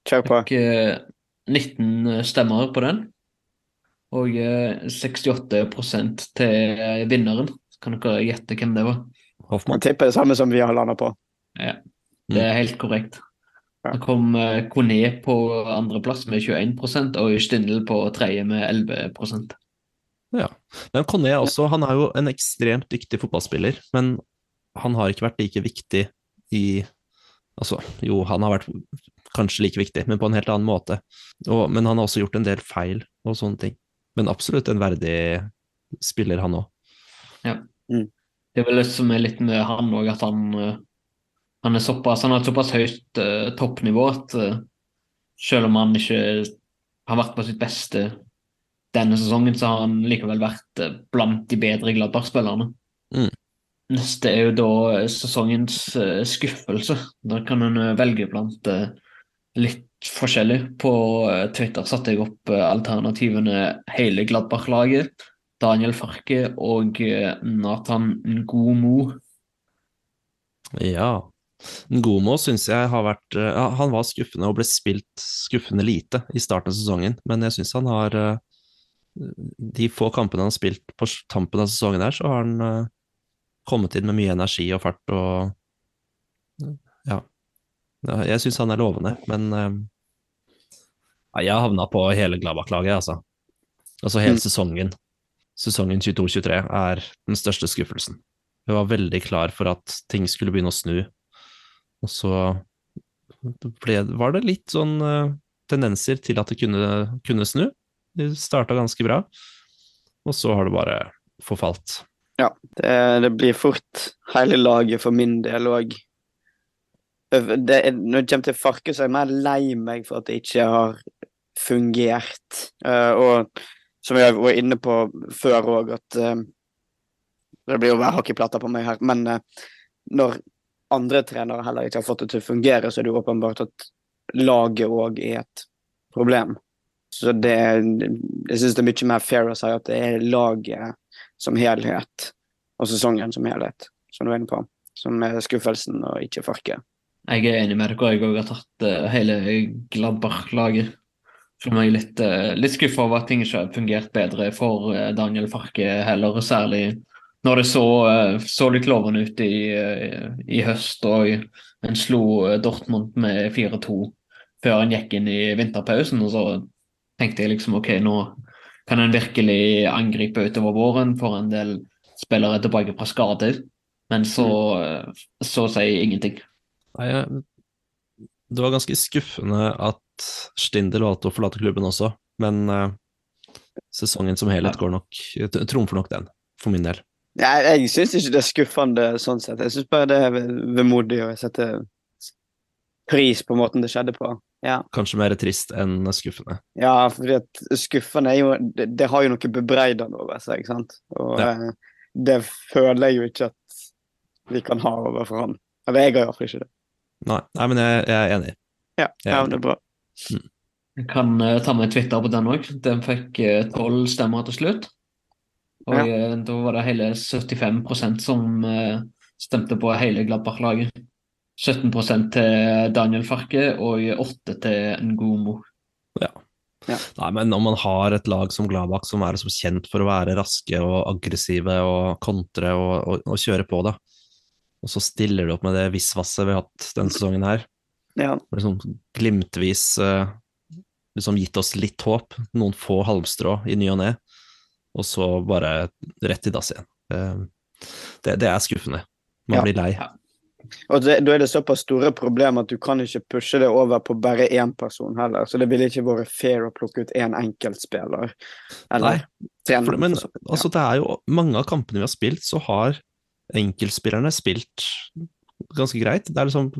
kjør på. Fikk eh, 19 stemmer på den. Og eh, 68 til eh, vinneren. Kan dere gjette hvem det var? Hoffmann. Jeg tipper det samme som vi har landa på. Ja, det er helt korrekt. Da kom eh, Kone på andreplass med 21% og Stindl på tredje med 11 Ja. Men Kone også, han er jo en ekstremt dyktig fotballspiller, men han har ikke vært like viktig i Altså, jo, han har vært kanskje like viktig, men på en helt annen måte. Og, men han har også gjort en del feil og sånne ting. Men absolutt en verdig spiller, han òg. Det er vel det som er litt med han òg, at han, eh, han er såpass Han har et såpass høyt uh, toppnivå at uh, selv om han ikke har vært på sitt beste denne sesongen, så har han likevel vært uh, blant de bedre Gladbach-spillerne. Neste er jo da sesongens eh, skuffelse. Da kan en eh, velge blant eh, litt forskjellig. På Twitter satte jeg opp alternativene hele Gladbach-laget. Daniel Farke og Nathan Ngomo. Ja. Ngomo syns jeg har vært Han var skuffende og ble spilt skuffende lite i starten av sesongen, men jeg syns han har De få kampene han har spilt på tampen av sesongen her, så har han kommet inn med mye energi og fart og Ja. jeg syns han er lovende, men eh, ja, jeg havna på hele Gladbach-laget, altså. Altså hele Mm. sesongen. Sesongen 22-23 er den største skuffelsen. Jeg var veldig klar for at ting skulle begynne å snu, og så ble, var det litt sånn eh, tendenser til at det kunne, kunne snu. Det starta ganske bra, og så har det bare forfalt. Det, det blir fort hele laget for min del òg. Når det kommer til Farke, så er jeg mer lei meg for at det ikke har fungert. Eh, og som jeg var inne på før òg, at eh, Det blir jo hver hockeyplate på meg her, men eh, når andre trenere heller ikke har fått det til å fungere, så er det jo åpenbart at laget òg er et problem. Så det Jeg syns det er mye mer fair å si at det er laget som helhet og sesongen som helhet, som du er inne på, som er skuffelsen og ikke Farke. Jeg er enig med dere. Jeg har tatt eh, hele Gladbach-laget. Selv om jeg er litt, uh, litt skuffa over at ting ikke har fungert bedre for eh, Daniel Farke heller. Særlig når det så, eh, så litt lovende ut i, eh, i høst og en slo eh, Dortmund med 4-2 før en gikk inn i vinterpausen. Og så tenkte jeg liksom OK, nå kan en virkelig angripe utover våren, for en del spillere tilbake fra skade. Men så, så sier jeg ingenting. Nei, det var ganske skuffende at Stindel valgte å forlate klubben også, men eh, sesongen som helhet går nok trumfer nok den, for min del. Nei, jeg syns ikke det er skuffende sånn sett. Jeg syns bare det er ve- vemodig å sette pris på måten det skjedde på. Ja, Kanskje mer trist enn skuffende. ja fordi skuffende er jo Det, det har jo noe bebreidende over seg, ikke sant? Og Ja. eh, det føler jeg jo ikke at vi kan ha overfor han. Eller jeg har iallfall ikke det. Nei, nei men jeg, jeg er enig. Ja, Ja. ja, det er bra. Jeg kan uh, ta med Twitter på den òg. Den fikk eh, tolv stemmer til slutt. Og Ja. uh, da var det hele 75 som stemte på hele Gladbach-laget. 17% til Daniel Farke og 8 til Ngomo. Nei, men når man har et lag som Gladbach som er som kjent for å være raske og aggressive og kontre og, og, og kjøre på, da, og så stiller du opp med det visvasset vi har hatt denne sesongen her, Ja. liksom glimtvis eh, liksom gitt oss litt håp, noen få halmstrå i ny og ne, og så bare rett i dass igjen. Eh, det, det er skuffende. Man Ja. blir lei. Og det, da er det såpass store problemer at du kan ikke pushe det over på bare én person heller. Så det ville ikke vært fair å plukke ut én enkeltspiller. Eller Nei, trener. Men. Ja. altså, det er jo mange av kampene vi har spilt, så har enkeltspillerne spilt ganske greit. Det er liksom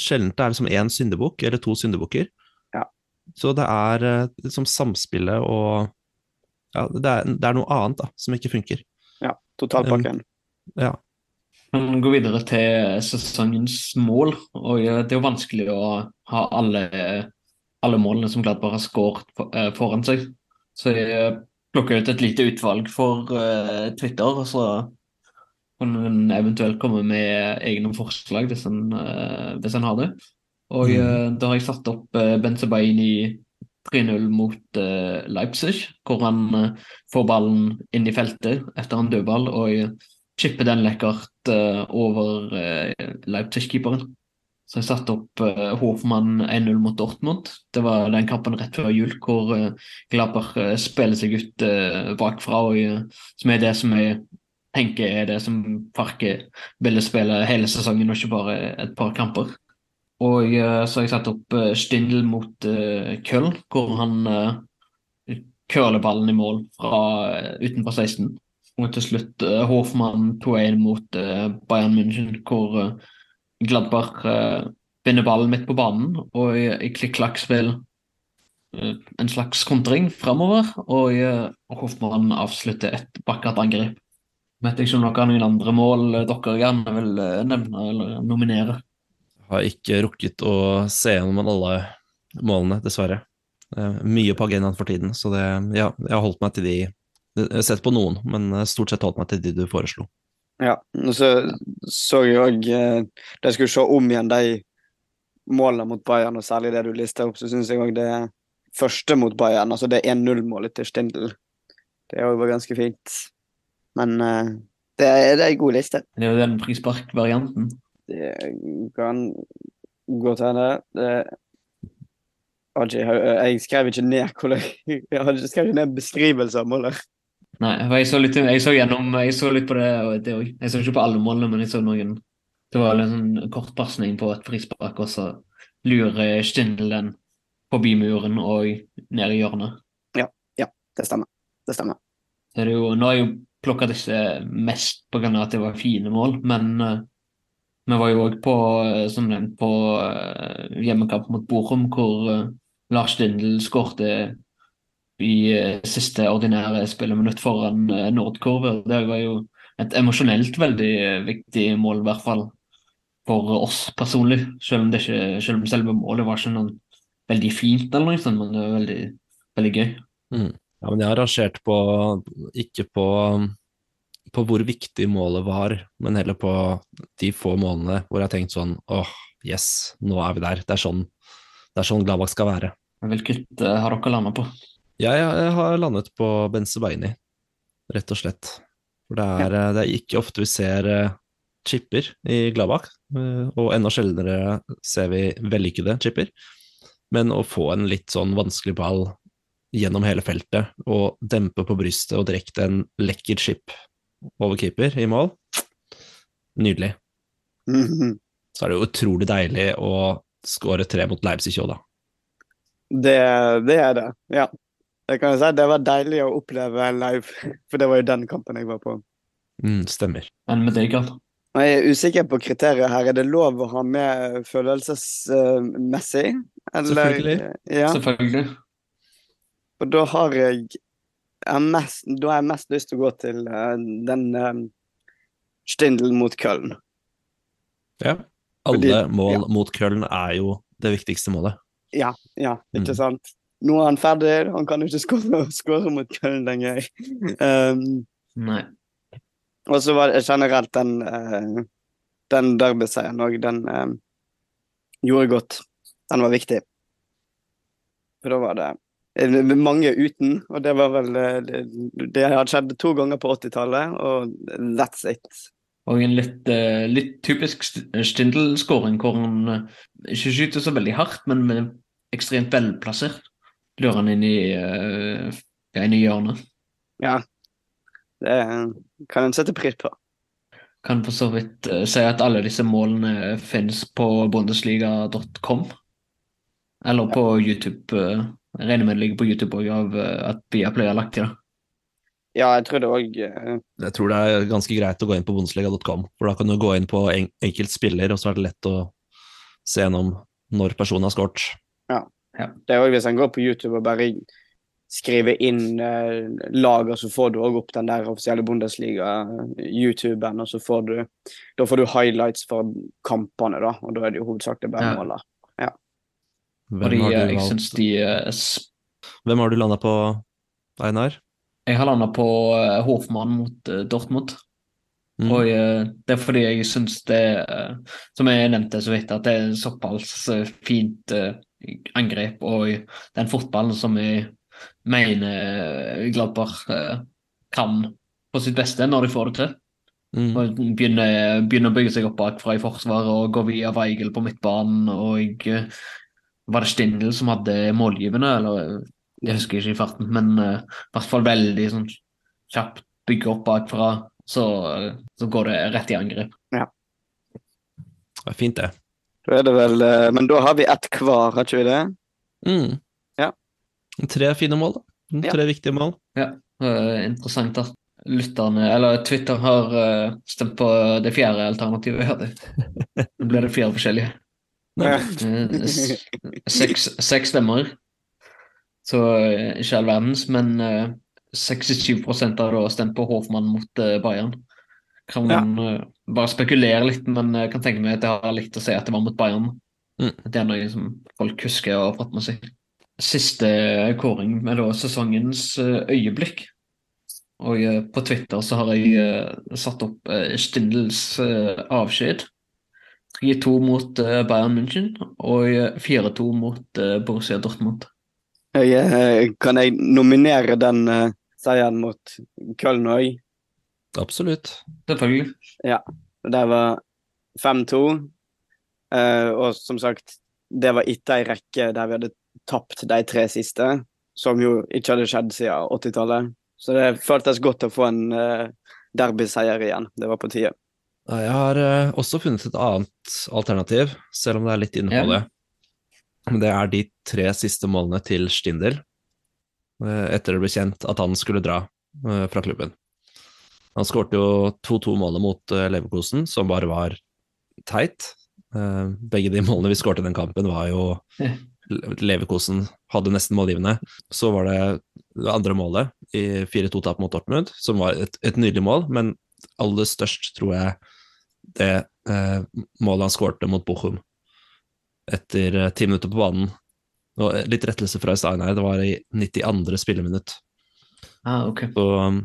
sjelden det er liksom én syndebukk eller to syndebukker. Ja. Så det er eh, liksom samspillet og ja, det er, det er noe annet da, som ikke funker. ja, totalpakken. Ja. Vi går videre til sesongens mål. og eh, Det er jo vanskelig å ha alle, alle målene som Gladbar har skåret eh, foran seg. Så jeg plukka ut et lite utvalg for eh, Twitter. og så kan hun eventuelt komme med egne forslag hvis en, eh, hvis en har det. Og Mm. eh, da har jeg satt opp Benzebain i 3-0 mot eh, Leipzig, hvor han eh, får ballen inn i feltet etter en dødball og eh, chipper den lekkert eh, over uh, Leipzig-keeperen. Så jeg satte opp uh, Hofmann 1-0 mot Dortmund. Det var den kampen rett før jul hvor uh, Glaber uh, spiller seg ut uh, bakfra, og, eh, som er det som jeg tenker er det som Farke ville spille hele sesongen, og ikke bare et par kamper. Og eh, så har jeg satt opp uh, Stindl mot Köln, hvor han uh, curler ballen i mål fra eh, utenfor 16. Og til slutt uh, Hoffmann 2-1 mot uh, Bayern München, hvor uh, Gladbach vinner ballen midt på banen, og i, i klikk-klakk-spill en slags kontring framover, og Hoffmann avslutter et vakkert angrep. Vet ikke om dere har noen andre mål dere gjerne vil nevne eller nominere. Har ikke rukket å se gjennom alle målene, dessverre. Er mye på agendaen for tiden, så det, ja, jeg har holdt meg til de Jeg har sett på noen, men eh, stort sett holdt meg til de du foreslo. Ja, og så så jeg òg De Da jeg skulle se om igjen de målene mot Bayern, og særlig det du lista opp, så syns jeg òg det første mot Bayern, altså det 1-0-målet til Stindl, det òg var ganske fint. Men eh, det, er, det er en god liste. Det er jo den frisparkvarianten. Det kan godt hende. Det Jeg skrev ikke ned hvordan Jeg skrev ikke ned beskrivelse av målet. Nei, for jeg så litt, jeg så gjennom, jeg så litt på det, det. Jeg så ikke på alle målene, men jeg så noen Det var en sånn kortpasning på et frispark, og så lurer Stindl den forbi muren og ned i hjørnet. Det stemmer. Det stemmer. Så er det jo, nå har jeg jo plukka disse mest pga. at det var fine mål, men uh, vi var jo òg på, eh, som nevnt, på uh, hjemmekamp mot Borum, hvor uh, Lars Stindl skårte i eh, siste ordinære spilleminutt foran uh, Nordkurve. Det var jo et emosjonelt veldig eh, viktig mål, i hvert fall for oss personlig. Selv om, det ikke, selv om selve målet var ikke noe veldig fint, eller noe sånt, men det var veldig, veldig gøy. Ja, men jeg har rangert på Ikke på på hvor viktig målet var, men heller på de få månedene hvor jeg har tenkt sånn åh, yes, nå er vi der. Det er sånn, det er sånn Gladbach skal være. Hvilket uh, har dere landa på? Jeg, har landet på Benzebaini, rett og slett. For det er, ja. det er ikke ofte vi ser eh, chipper i Gladbach, eh, og enda sjeldnere ser vi vellykkede chipper. Men å få en litt sånn vanskelig ball gjennom hele feltet, og dempe på brystet og direkte en lekker chip over keeper i mål, nydelig. Mhm. Så er det jo utrolig deilig å skåre tre mot Leipzig òg, da. Det, det er det, ja. Jeg kan jeg si Det var deilig å oppleve live, for det var jo den kampen jeg var på. Mm, stemmer. Men med deg, Karl? Jeg er usikker på kriteriet her. Er det lov å ha med følelsesmessig? Eller- Selvfølgelig. Ja, Selvfølgelig. og da har jeg, jeg mest, Da har jeg mest lyst til å gå til uh, den uh, Stindl mot Köln. Ja. Alle Fordi- mål ja. mot Köln er jo det viktigste målet. Ja, ja, ikke Mm. sant? Nå er han ferdig, han kan ikke skåre, mot Köln lenger. Um, Nei. og så var det generelt den, uh, den derbyseieren òg, den eh, gjorde godt. Den var viktig. For da var det eh, mange uten, og det var vel Det, det hadde skjedd to ganger på 80-tallet, og that's it. Og en litt, litt typisk St- Stindl-skåring, hvor han ikke skyter så veldig hardt, men med ekstremt velplassert. Lurer han inn i, uh, inn i hjørnet. Ja. Det kan en sette pris på. Kan for så vidt uh, si at alle disse målene finnes på bondesliga.com. Eller på YouTube. Uh, Jeg regner med det ligger på YouTube òg, av at Viaplay har lagt til det. Ja, jeg tror det òg Jeg tror det er ganske greit å gå inn på bondesliga.com, for da kan du gå inn på en enkelt spiller, og så er det lett å se gjennom når personen har skåret. Det er også hvis en går på YouTube og bare skriver inn eh, lag, og så får du òg opp den der offisielle Bundesliga-YouTuben, og så får du Da får du highlights for kampene, da, og da er det jo hovedsakelig bare Ja. måler. Fordi Hvem har eh, du, jeg syns de eh, Hvem har du landa på, Einar? Jeg har landa på eh, Hofmann mot eh, Dortmund. Mm. Og eh, det er fordi jeg syns det, eh, som jeg nevnte så vidt, at det er såpass eh, fint eh, angrep og den fotballen som jeg mener Glabber Gladbach eh, kan på sitt beste når de får det til. Mm. Og begynner, begynner å bygge seg opp bakfra i forsvaret og gå via Weigel på midtbanen. Og eh, var det Stindl som hadde målgivende, eller eh, jeg husker ikke i farten, men eh, i hvert fall veldig sånn kjapt bygge opp bakfra, så, eh, så går det rett i angrep. Det er fint, det. Da er det vel eh, Men da har vi ett hver, har ikke vi det? Mm. Ja. Tre fine mål, da. Ja. Tre viktige mål. Ja, interessant at lytterne, eller Twitter, har eh, stemt på det fjerde alternativet. vi hadde. Nå ble det fire forskjellige. Ja. Eh, Seks, seks stemmer. Så ikke all verdens, men eh, 67 har da stemt på Hoffmann mot Bayern. Kan man eh, bare spekulere litt, men jeg kan tenke meg at jeg har likt å si at det var mot Bayern. Mm. Det er noe som folk husker og har fått med seg. Siste kåring med da sesongens eh, øyeblikk. Og eh, på Twitter så har jeg eh, satt opp Stindels avskjed. 3-2 mot Bayern München og eh, 4-2 mot Borussia Dortmund. Jeg, kan jeg nominere den seieren mot Köln òg? Absolutt. Selvfølgelig. Det var 5-2. Uh, og som sagt, det var etter ei rekke der vi hadde tapt de tre siste, som jo ikke hadde skjedd siden 80-tallet. Så det føltes godt å få en uh, derbyseier igjen. Det var på tide. Ja, Jeg har uh, også funnet et annet alternativ, selv om det er litt inne på det. Det er de tre siste målene til Stindel, eh, etter det ble kjent at han skulle dra eh, fra klubben. Han skårte jo 2-2-målet mot eh, Leverkosen, som bare var teit. Eh, Begge de målene vi skårte i den kampen, var jo. Leverkosen hadde nesten målgivende. Så var det det andre målet i 4-2-tap mot Dortmund, som var et, et nydelig mål, men aller størst, tror jeg, det eh, målet han skårte mot Bochum etter ti minutter på banen. Og litt rettelse fra Steinar, det var i 92. spilleminutt. Ah, okay. Så um,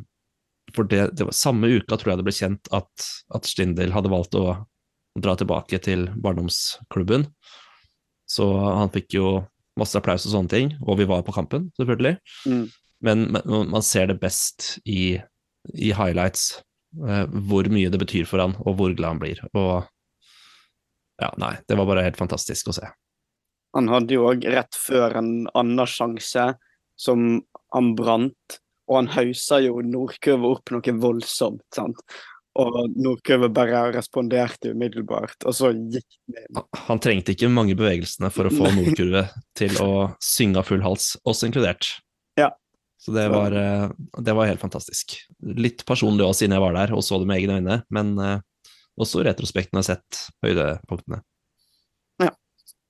for det, det var samme uka tror jeg det ble kjent at, at Stindl hadde valgt å dra tilbake til barndomsklubben. Så han fikk jo masse applaus og sånne ting, og vi var på kampen, selvfølgelig. Mm. Men, men man ser det best i, i highlights, eh, hvor mye det betyr for han, og hvor glad han blir. Og ja, nei, det var bare helt fantastisk å se. Han hadde jo òg rett før en annen sjanse som han brant, og han hausa jo Nordkurve opp noe voldsomt. sant? Og Nordkurve bare responderte umiddelbart, og så gikk det inn. Han- trengte ikke mange bevegelsene for å få Nordkurve til å synge av full hals, oss inkludert. Ja. Så det var, eh, det var helt fantastisk. Litt personlig også, siden jeg var der og så det med egne øyne, men eh, også i retrospekten har jeg sett høydepunktene. Ja.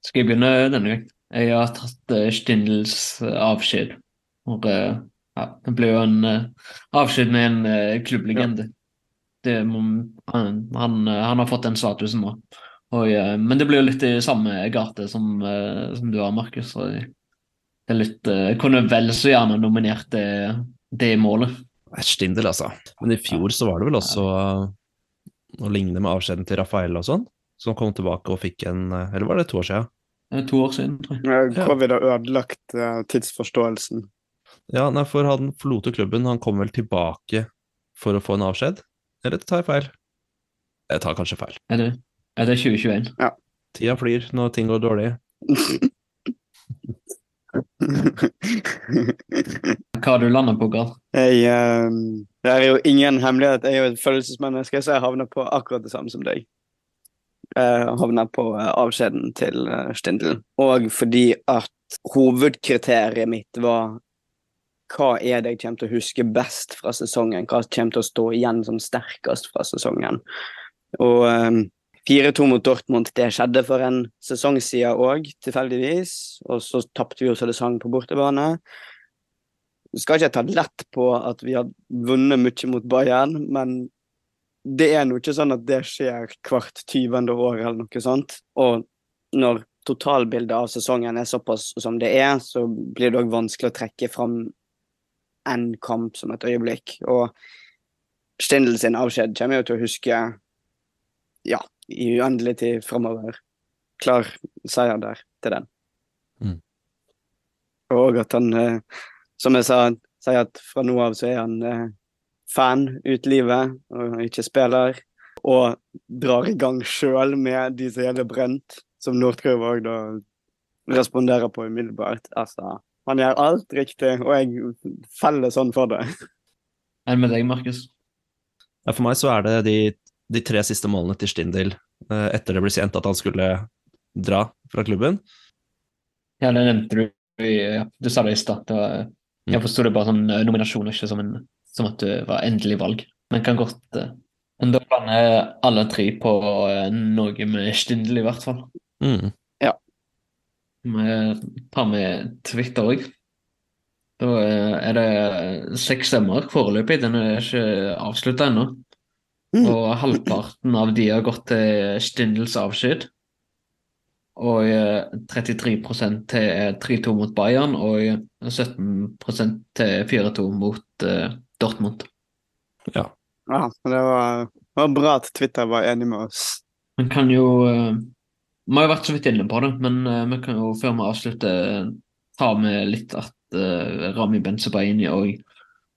Skal jeg begynne denne gangen? Jeg har tatt Stindels eh, avskjed. Og, ja, det ble jo en uh, avskjed med en uh, klubblegende. Det, han, han, eh, han har fått den statusen nå. Og, uh, men det blir jo litt i samme gate som, som du har, Markus. og Det er litt Jeg kunne vel så gjerne nominert det, det målet. Stindl, altså. Men i fjor så var det vel også eh, å ligne med avskjeden til Rafael og sånn, som kom tilbake og fikk en Eller var det to år siden? To år siden, tror jeg. Covid har ødelagt tidsforståelsen. Ja, nei, for han forlot jo klubben, han kom vel tilbake for å få en avskjed? Eller tar jeg feil? Jeg tar kanskje feil. Er det, er det 2021? Tida flyr når ting går dårlig. Hva har du landet på, Karl? Jeg, um, det er jo ingen hemmelighet. Jeg er jo et følelsesmenneske, så jeg havner på akkurat det samme som deg. Jeg havner på eh, avskjeden til uh, Stindl. Og fordi at hovedkriteriet mitt var hva er det jeg kommer til å huske best fra sesongen? Hva kommer til å stå igjen som sterkest fra sesongen? Og eh, 4-2 mot Dortmund, det skjedde for en sesong siden òg, tilfeldigvis. Og så tapte vi jo så det sang på bortebane. Skal ikke ta lett på at vi har vunnet mye mot Bayern, men det er nå ikke sånn at det skjer hvert 20. år eller noe sånt. Og når totalbildet av sesongen er såpass som det er, så blir det òg vanskelig å trekke fram en kamp som et øyeblikk. Og Stindl sin avskjed kommer jo til å huske ja, i uendelig tid framover. Klar seier der til den. Mm. Og at han, eh, som jeg sa, sier at fra nå av så er han eh, fan ut livet og ikke spiller. Og drar i gang sjøl med de som gjelder brent, som Nordkrøv òg da responderer på umiddelbart. Altså, han gjør alt riktig, og jeg feller sånn for det. Er det med deg, Markus? Ja, for meg så er det de, de tre siste målene til Stindl eh, etter det ble kjent at han skulle dra fra klubben. Ja, det nevnte du. Ja, du sa det i stad. Jeg forsto det bare som nominasjon, ikke som, en, som at det var endelig valg. Men kan godt eh, Men da lander alle tre på eh, noe med Stindl, i hvert fall. Mm. Vi tar med Twitter òg. Da eh, er det seks stemmer foreløpig. Den er ikke avslutta ennå. Mm. Og halvparten av de har gått til Stindels avskjed. Og eh, 33 til 3-2 mot Bayern, og 17 til 4-2 mot uh, Dortmund. Ja, det var, det var bra at Twitter var enig med oss. Man kan jo eh, Vi har jo vært så vidt inne på det, men eh, vi kan jo før vi avslutter ta med litt at eh, Rami Benzebaini og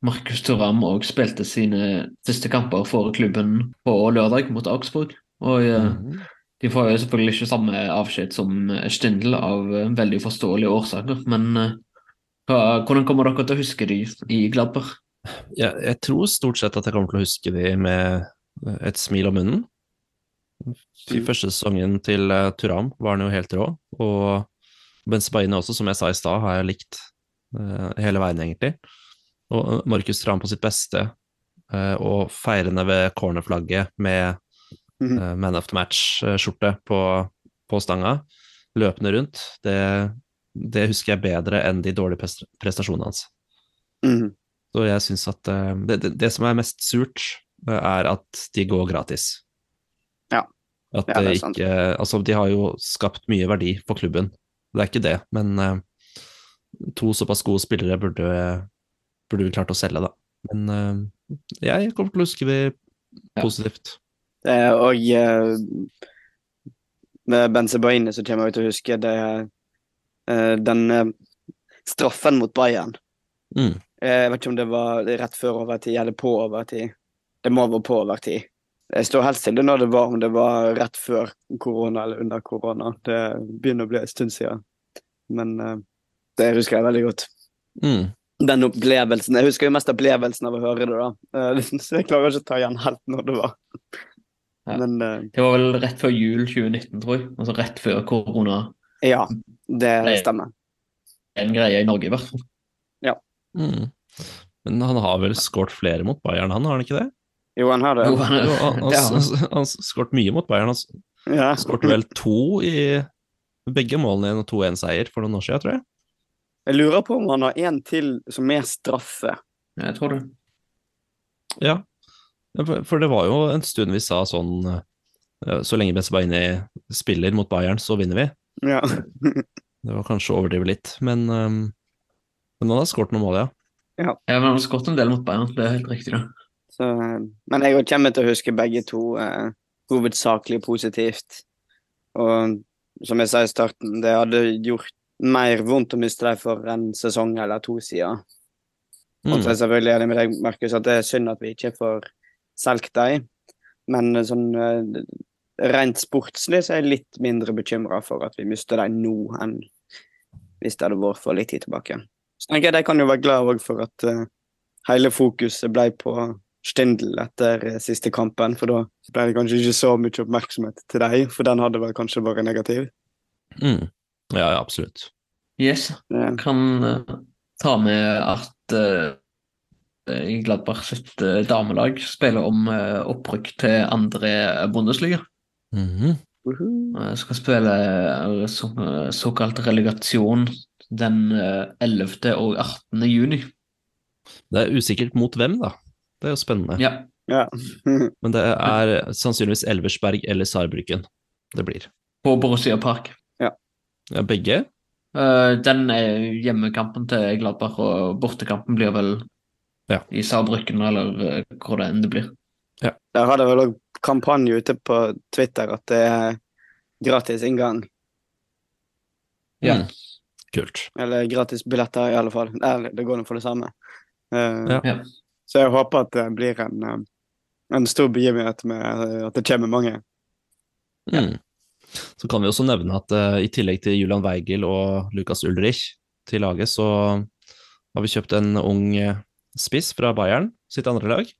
Markus Turam òg spilte sine siste kamper for klubben på lørdag mot Augsburg. Og eh, Mhm. de får jo selvfølgelig ikke samme avskjed som Stindl av eh, veldig forståelige årsaker, men eh, hva, hvordan kommer dere til å huske de i Gladberg? Ja, jeg tror stort sett at jeg kommer til å huske de med et smil om munnen. I første sesongen til uh, Turam var han jo helt rå, og Benzebaini også, som jeg sa i stad, har jeg likt eh, hele veien, egentlig. Og eh, Markus Turam på sitt beste, eh, og feirende ved cornerflagget med Mhm. eh, Man of the Match-skjorte på, på stanga, løpende rundt, det, det husker jeg bedre enn de dårlige prestasjonene hans. Mm. Så jeg syns at eh, det, det, det som er mest surt, eh, er at de går gratis. Ja. At Ja, det ikke Altså, de har jo skapt mye verdi for klubben, det er ikke det, men uh, to såpass gode spillere burde, burde vi klart å selge, da. Men uh, jeg kommer til å huske det Ja. positivt. Eh, og uh, med Benzebaini så kommer jeg til å huske det eh, den straffen mot Bayern. Mm. Jeg vet ikke om det var rett før overtid eller på overtid. Det må være på overtid. Jeg står helt stille når det var, om det var rett før korona eller under korona. Det begynner å bli en stund siden. Men eh, det husker jeg veldig godt. Mm. Den opplevelsen. Jeg husker jo mest opplevelsen av å høre det, da. Eh, Så jeg klarer ikke å ta igjen helt når det var. Ja. Men eh, Det var vel rett før jul 2019, tror jeg. Altså rett før korona. ja, det stemmer. En greie i Norge, i hvert fall. Mm. Men han har vel skåret flere mot Bayern, han har han ikke det? Jo, han har det. Jo, han, han har han. skåret mye mot Bayern. Han Ja. skåret vel to i begge målene i en 2-1-seier for noen år siden, tror jeg. Jeg lurer på om han har en til som er straffe. Jeg tror det. Ja, for det var jo en stund vi sa sånn eh, Så lenge Benzebaini spiller mot Bayern, så vinner vi. Ja. Det var kanskje å overdrive litt, men, um, men han har skåret noen mål, ja. Ja, men Han har skåret en del mot Bayern, det er helt riktig. det. Så, men jeg kommer til å huske begge to eh, hovedsakelig positivt. Og som jeg sa i starten, det hadde gjort mer vondt å miste dem for en sesong eller to siden. Og så er Mm. selvfølgelig enig med deg, Markus, at det er synd at vi ikke får solgt dem. Men eh, sånn eh, rent sportslig så er jeg litt mindre bekymra for at vi mister dem nå, enn hvis det hadde vært for litt tid tilbake. Så tenker jeg de kan jo være glad òg for at uh, hele fokuset ble på Stindl etter eh, siste kampen, for da ble det kanskje ikke så mye oppmerksomhet til deg, for den hadde vel kanskje vært negativ. Mm. Ja, ja, absolutt. Yes. Jeg Kan eh, ta med at uh, Gladbach sitt uh, damelag spiller om uh, opprykk til andre Bundesliga. Mhm. uhu. Eh, skal spille eh, så, eh, såkalt relegasjon den eh, 11. og 18. juni. Det er usikkert mot hvem, da. Det er jo spennende. Ja. Ja. Men det er sannsynligvis Elversberg eller Saarbrücken det blir. På Borussia Park. Ja, begge? Uh, den er hjemmekampen til Gladbach, og bortekampen blir vel Ja. i Saarbrücken, eller eh, hvor det enn det blir. Der har det vel òg kampanje ute på Twitter at det er gratis inngang. Ja. Mm. Kult. Eller gratis billetter, i alle fall. Eller det går nå for det samme. Eh, Ja. Ja. Så jeg håper at det blir en, eh, en stor begivenhet med eh, at det kommer mange. Mm. Så kan vi også nevne at uh, i tillegg til Julian Weigel og Lukas Ulrich til laget, så har vi kjøpt en ung spiss fra Bayern, sitt andre lag.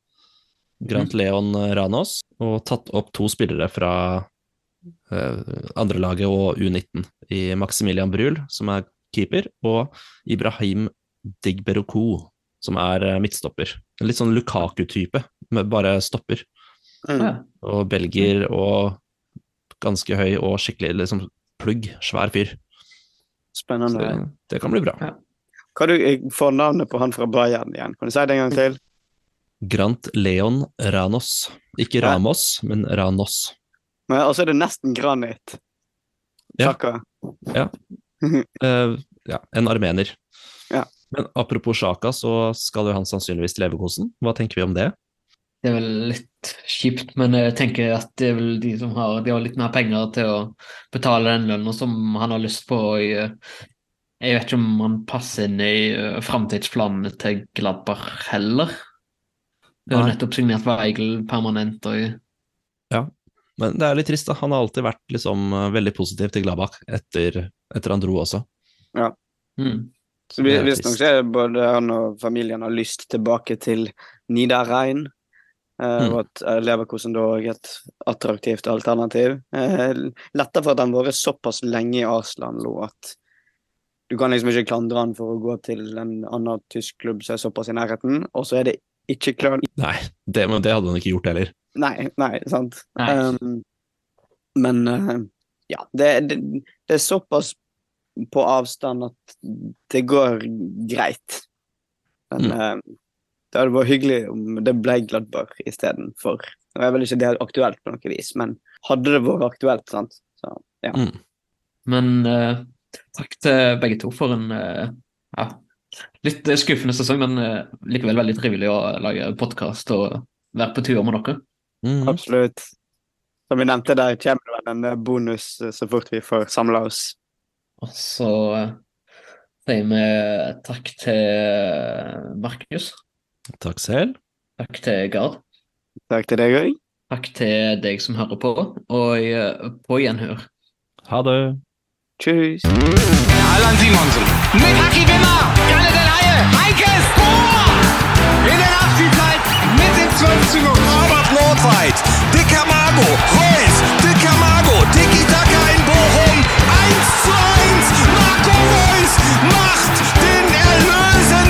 Grant Leon Ranos, og tatt opp to spillere fra uh, andrelaget og U19 i Maximilian Brul, som er keeper, og Ibrahim Digberoku, som er eh, midtstopper. Litt sånn Lukaku-type, med bare stopper. Mm. Og belgier og ganske høy og skikkelig liksom plugg, svær fyr. Spennende. det, det kan bli bra. Ja. Hva du jeg får navnet på han fra Bayern igjen? Kan du si det en gang til? Grant Leon Ranos. Ikke Ja. Ramos, men Ranos. Men Og så er det nesten granit. Ja. ja. uh, ja, en armener. Ja. Men apropos Sjaka, så skal jo han sannsynligvis til Leverkosen. Hva tenker vi om det? Det er vel litt kjipt, men jeg tenker at det er vel de som har, de har litt mer penger til å betale den lønna som han har lyst på. og Jeg, jeg vet ikke om han passer inn i uh, framtidsplanene til Gladbach heller. Det er jo nettopp signert Weigel permanent. og Men det er litt trist, da. Han har alltid vært liksom eh, veldig positiv til Gladbach etter, etter han dro også. Ja. mm. Så Visstnok så er både han og familien har lyst tilbake til Nidarrein. Eh, Mm. Og at eh, Leverkosen da er et attraktivt alternativ. Eh, Lettere for at han har vært såpass lenge i Arsland nå at du kan liksom ikke klandre han for å gå til en annen tysk klubb som er såpass i nærheten. Og så er det ikke klart Nei, det, men det hadde han ikke gjort heller. Nei, nei, sant. Nei. Um, men uh, ja, det, det, det er såpass på avstand at det går greit. Men Mm. eh, det hadde vært hyggelig om det ble Gladbar istedenfor. Nå er vel ikke det aktuelt på noe vis, men hadde det vært aktuelt, sant. Så ja. Mm. Men eh, takk til begge to for en eh, ja, Litt skuffende sesong, men eh, likevel veldig trivelig å lage podkast og være på tur med dere. Mm. Absolutt. Som vi nevnte, der kommer det vel en eh, bonus eh, så fort vi får samla oss. Og så eh, sier vi takk til eh, Markus. Takk selv. Takk til Gard. Takk til deg òg. Takk til deg som hører på, og eh, på gjenhør. Ha det. Tschüss. Allan Simonsen. Dicker Mago. Reus. Dicker Mago. Dicky 1 zu 1, Marco Reus macht den Erlöser.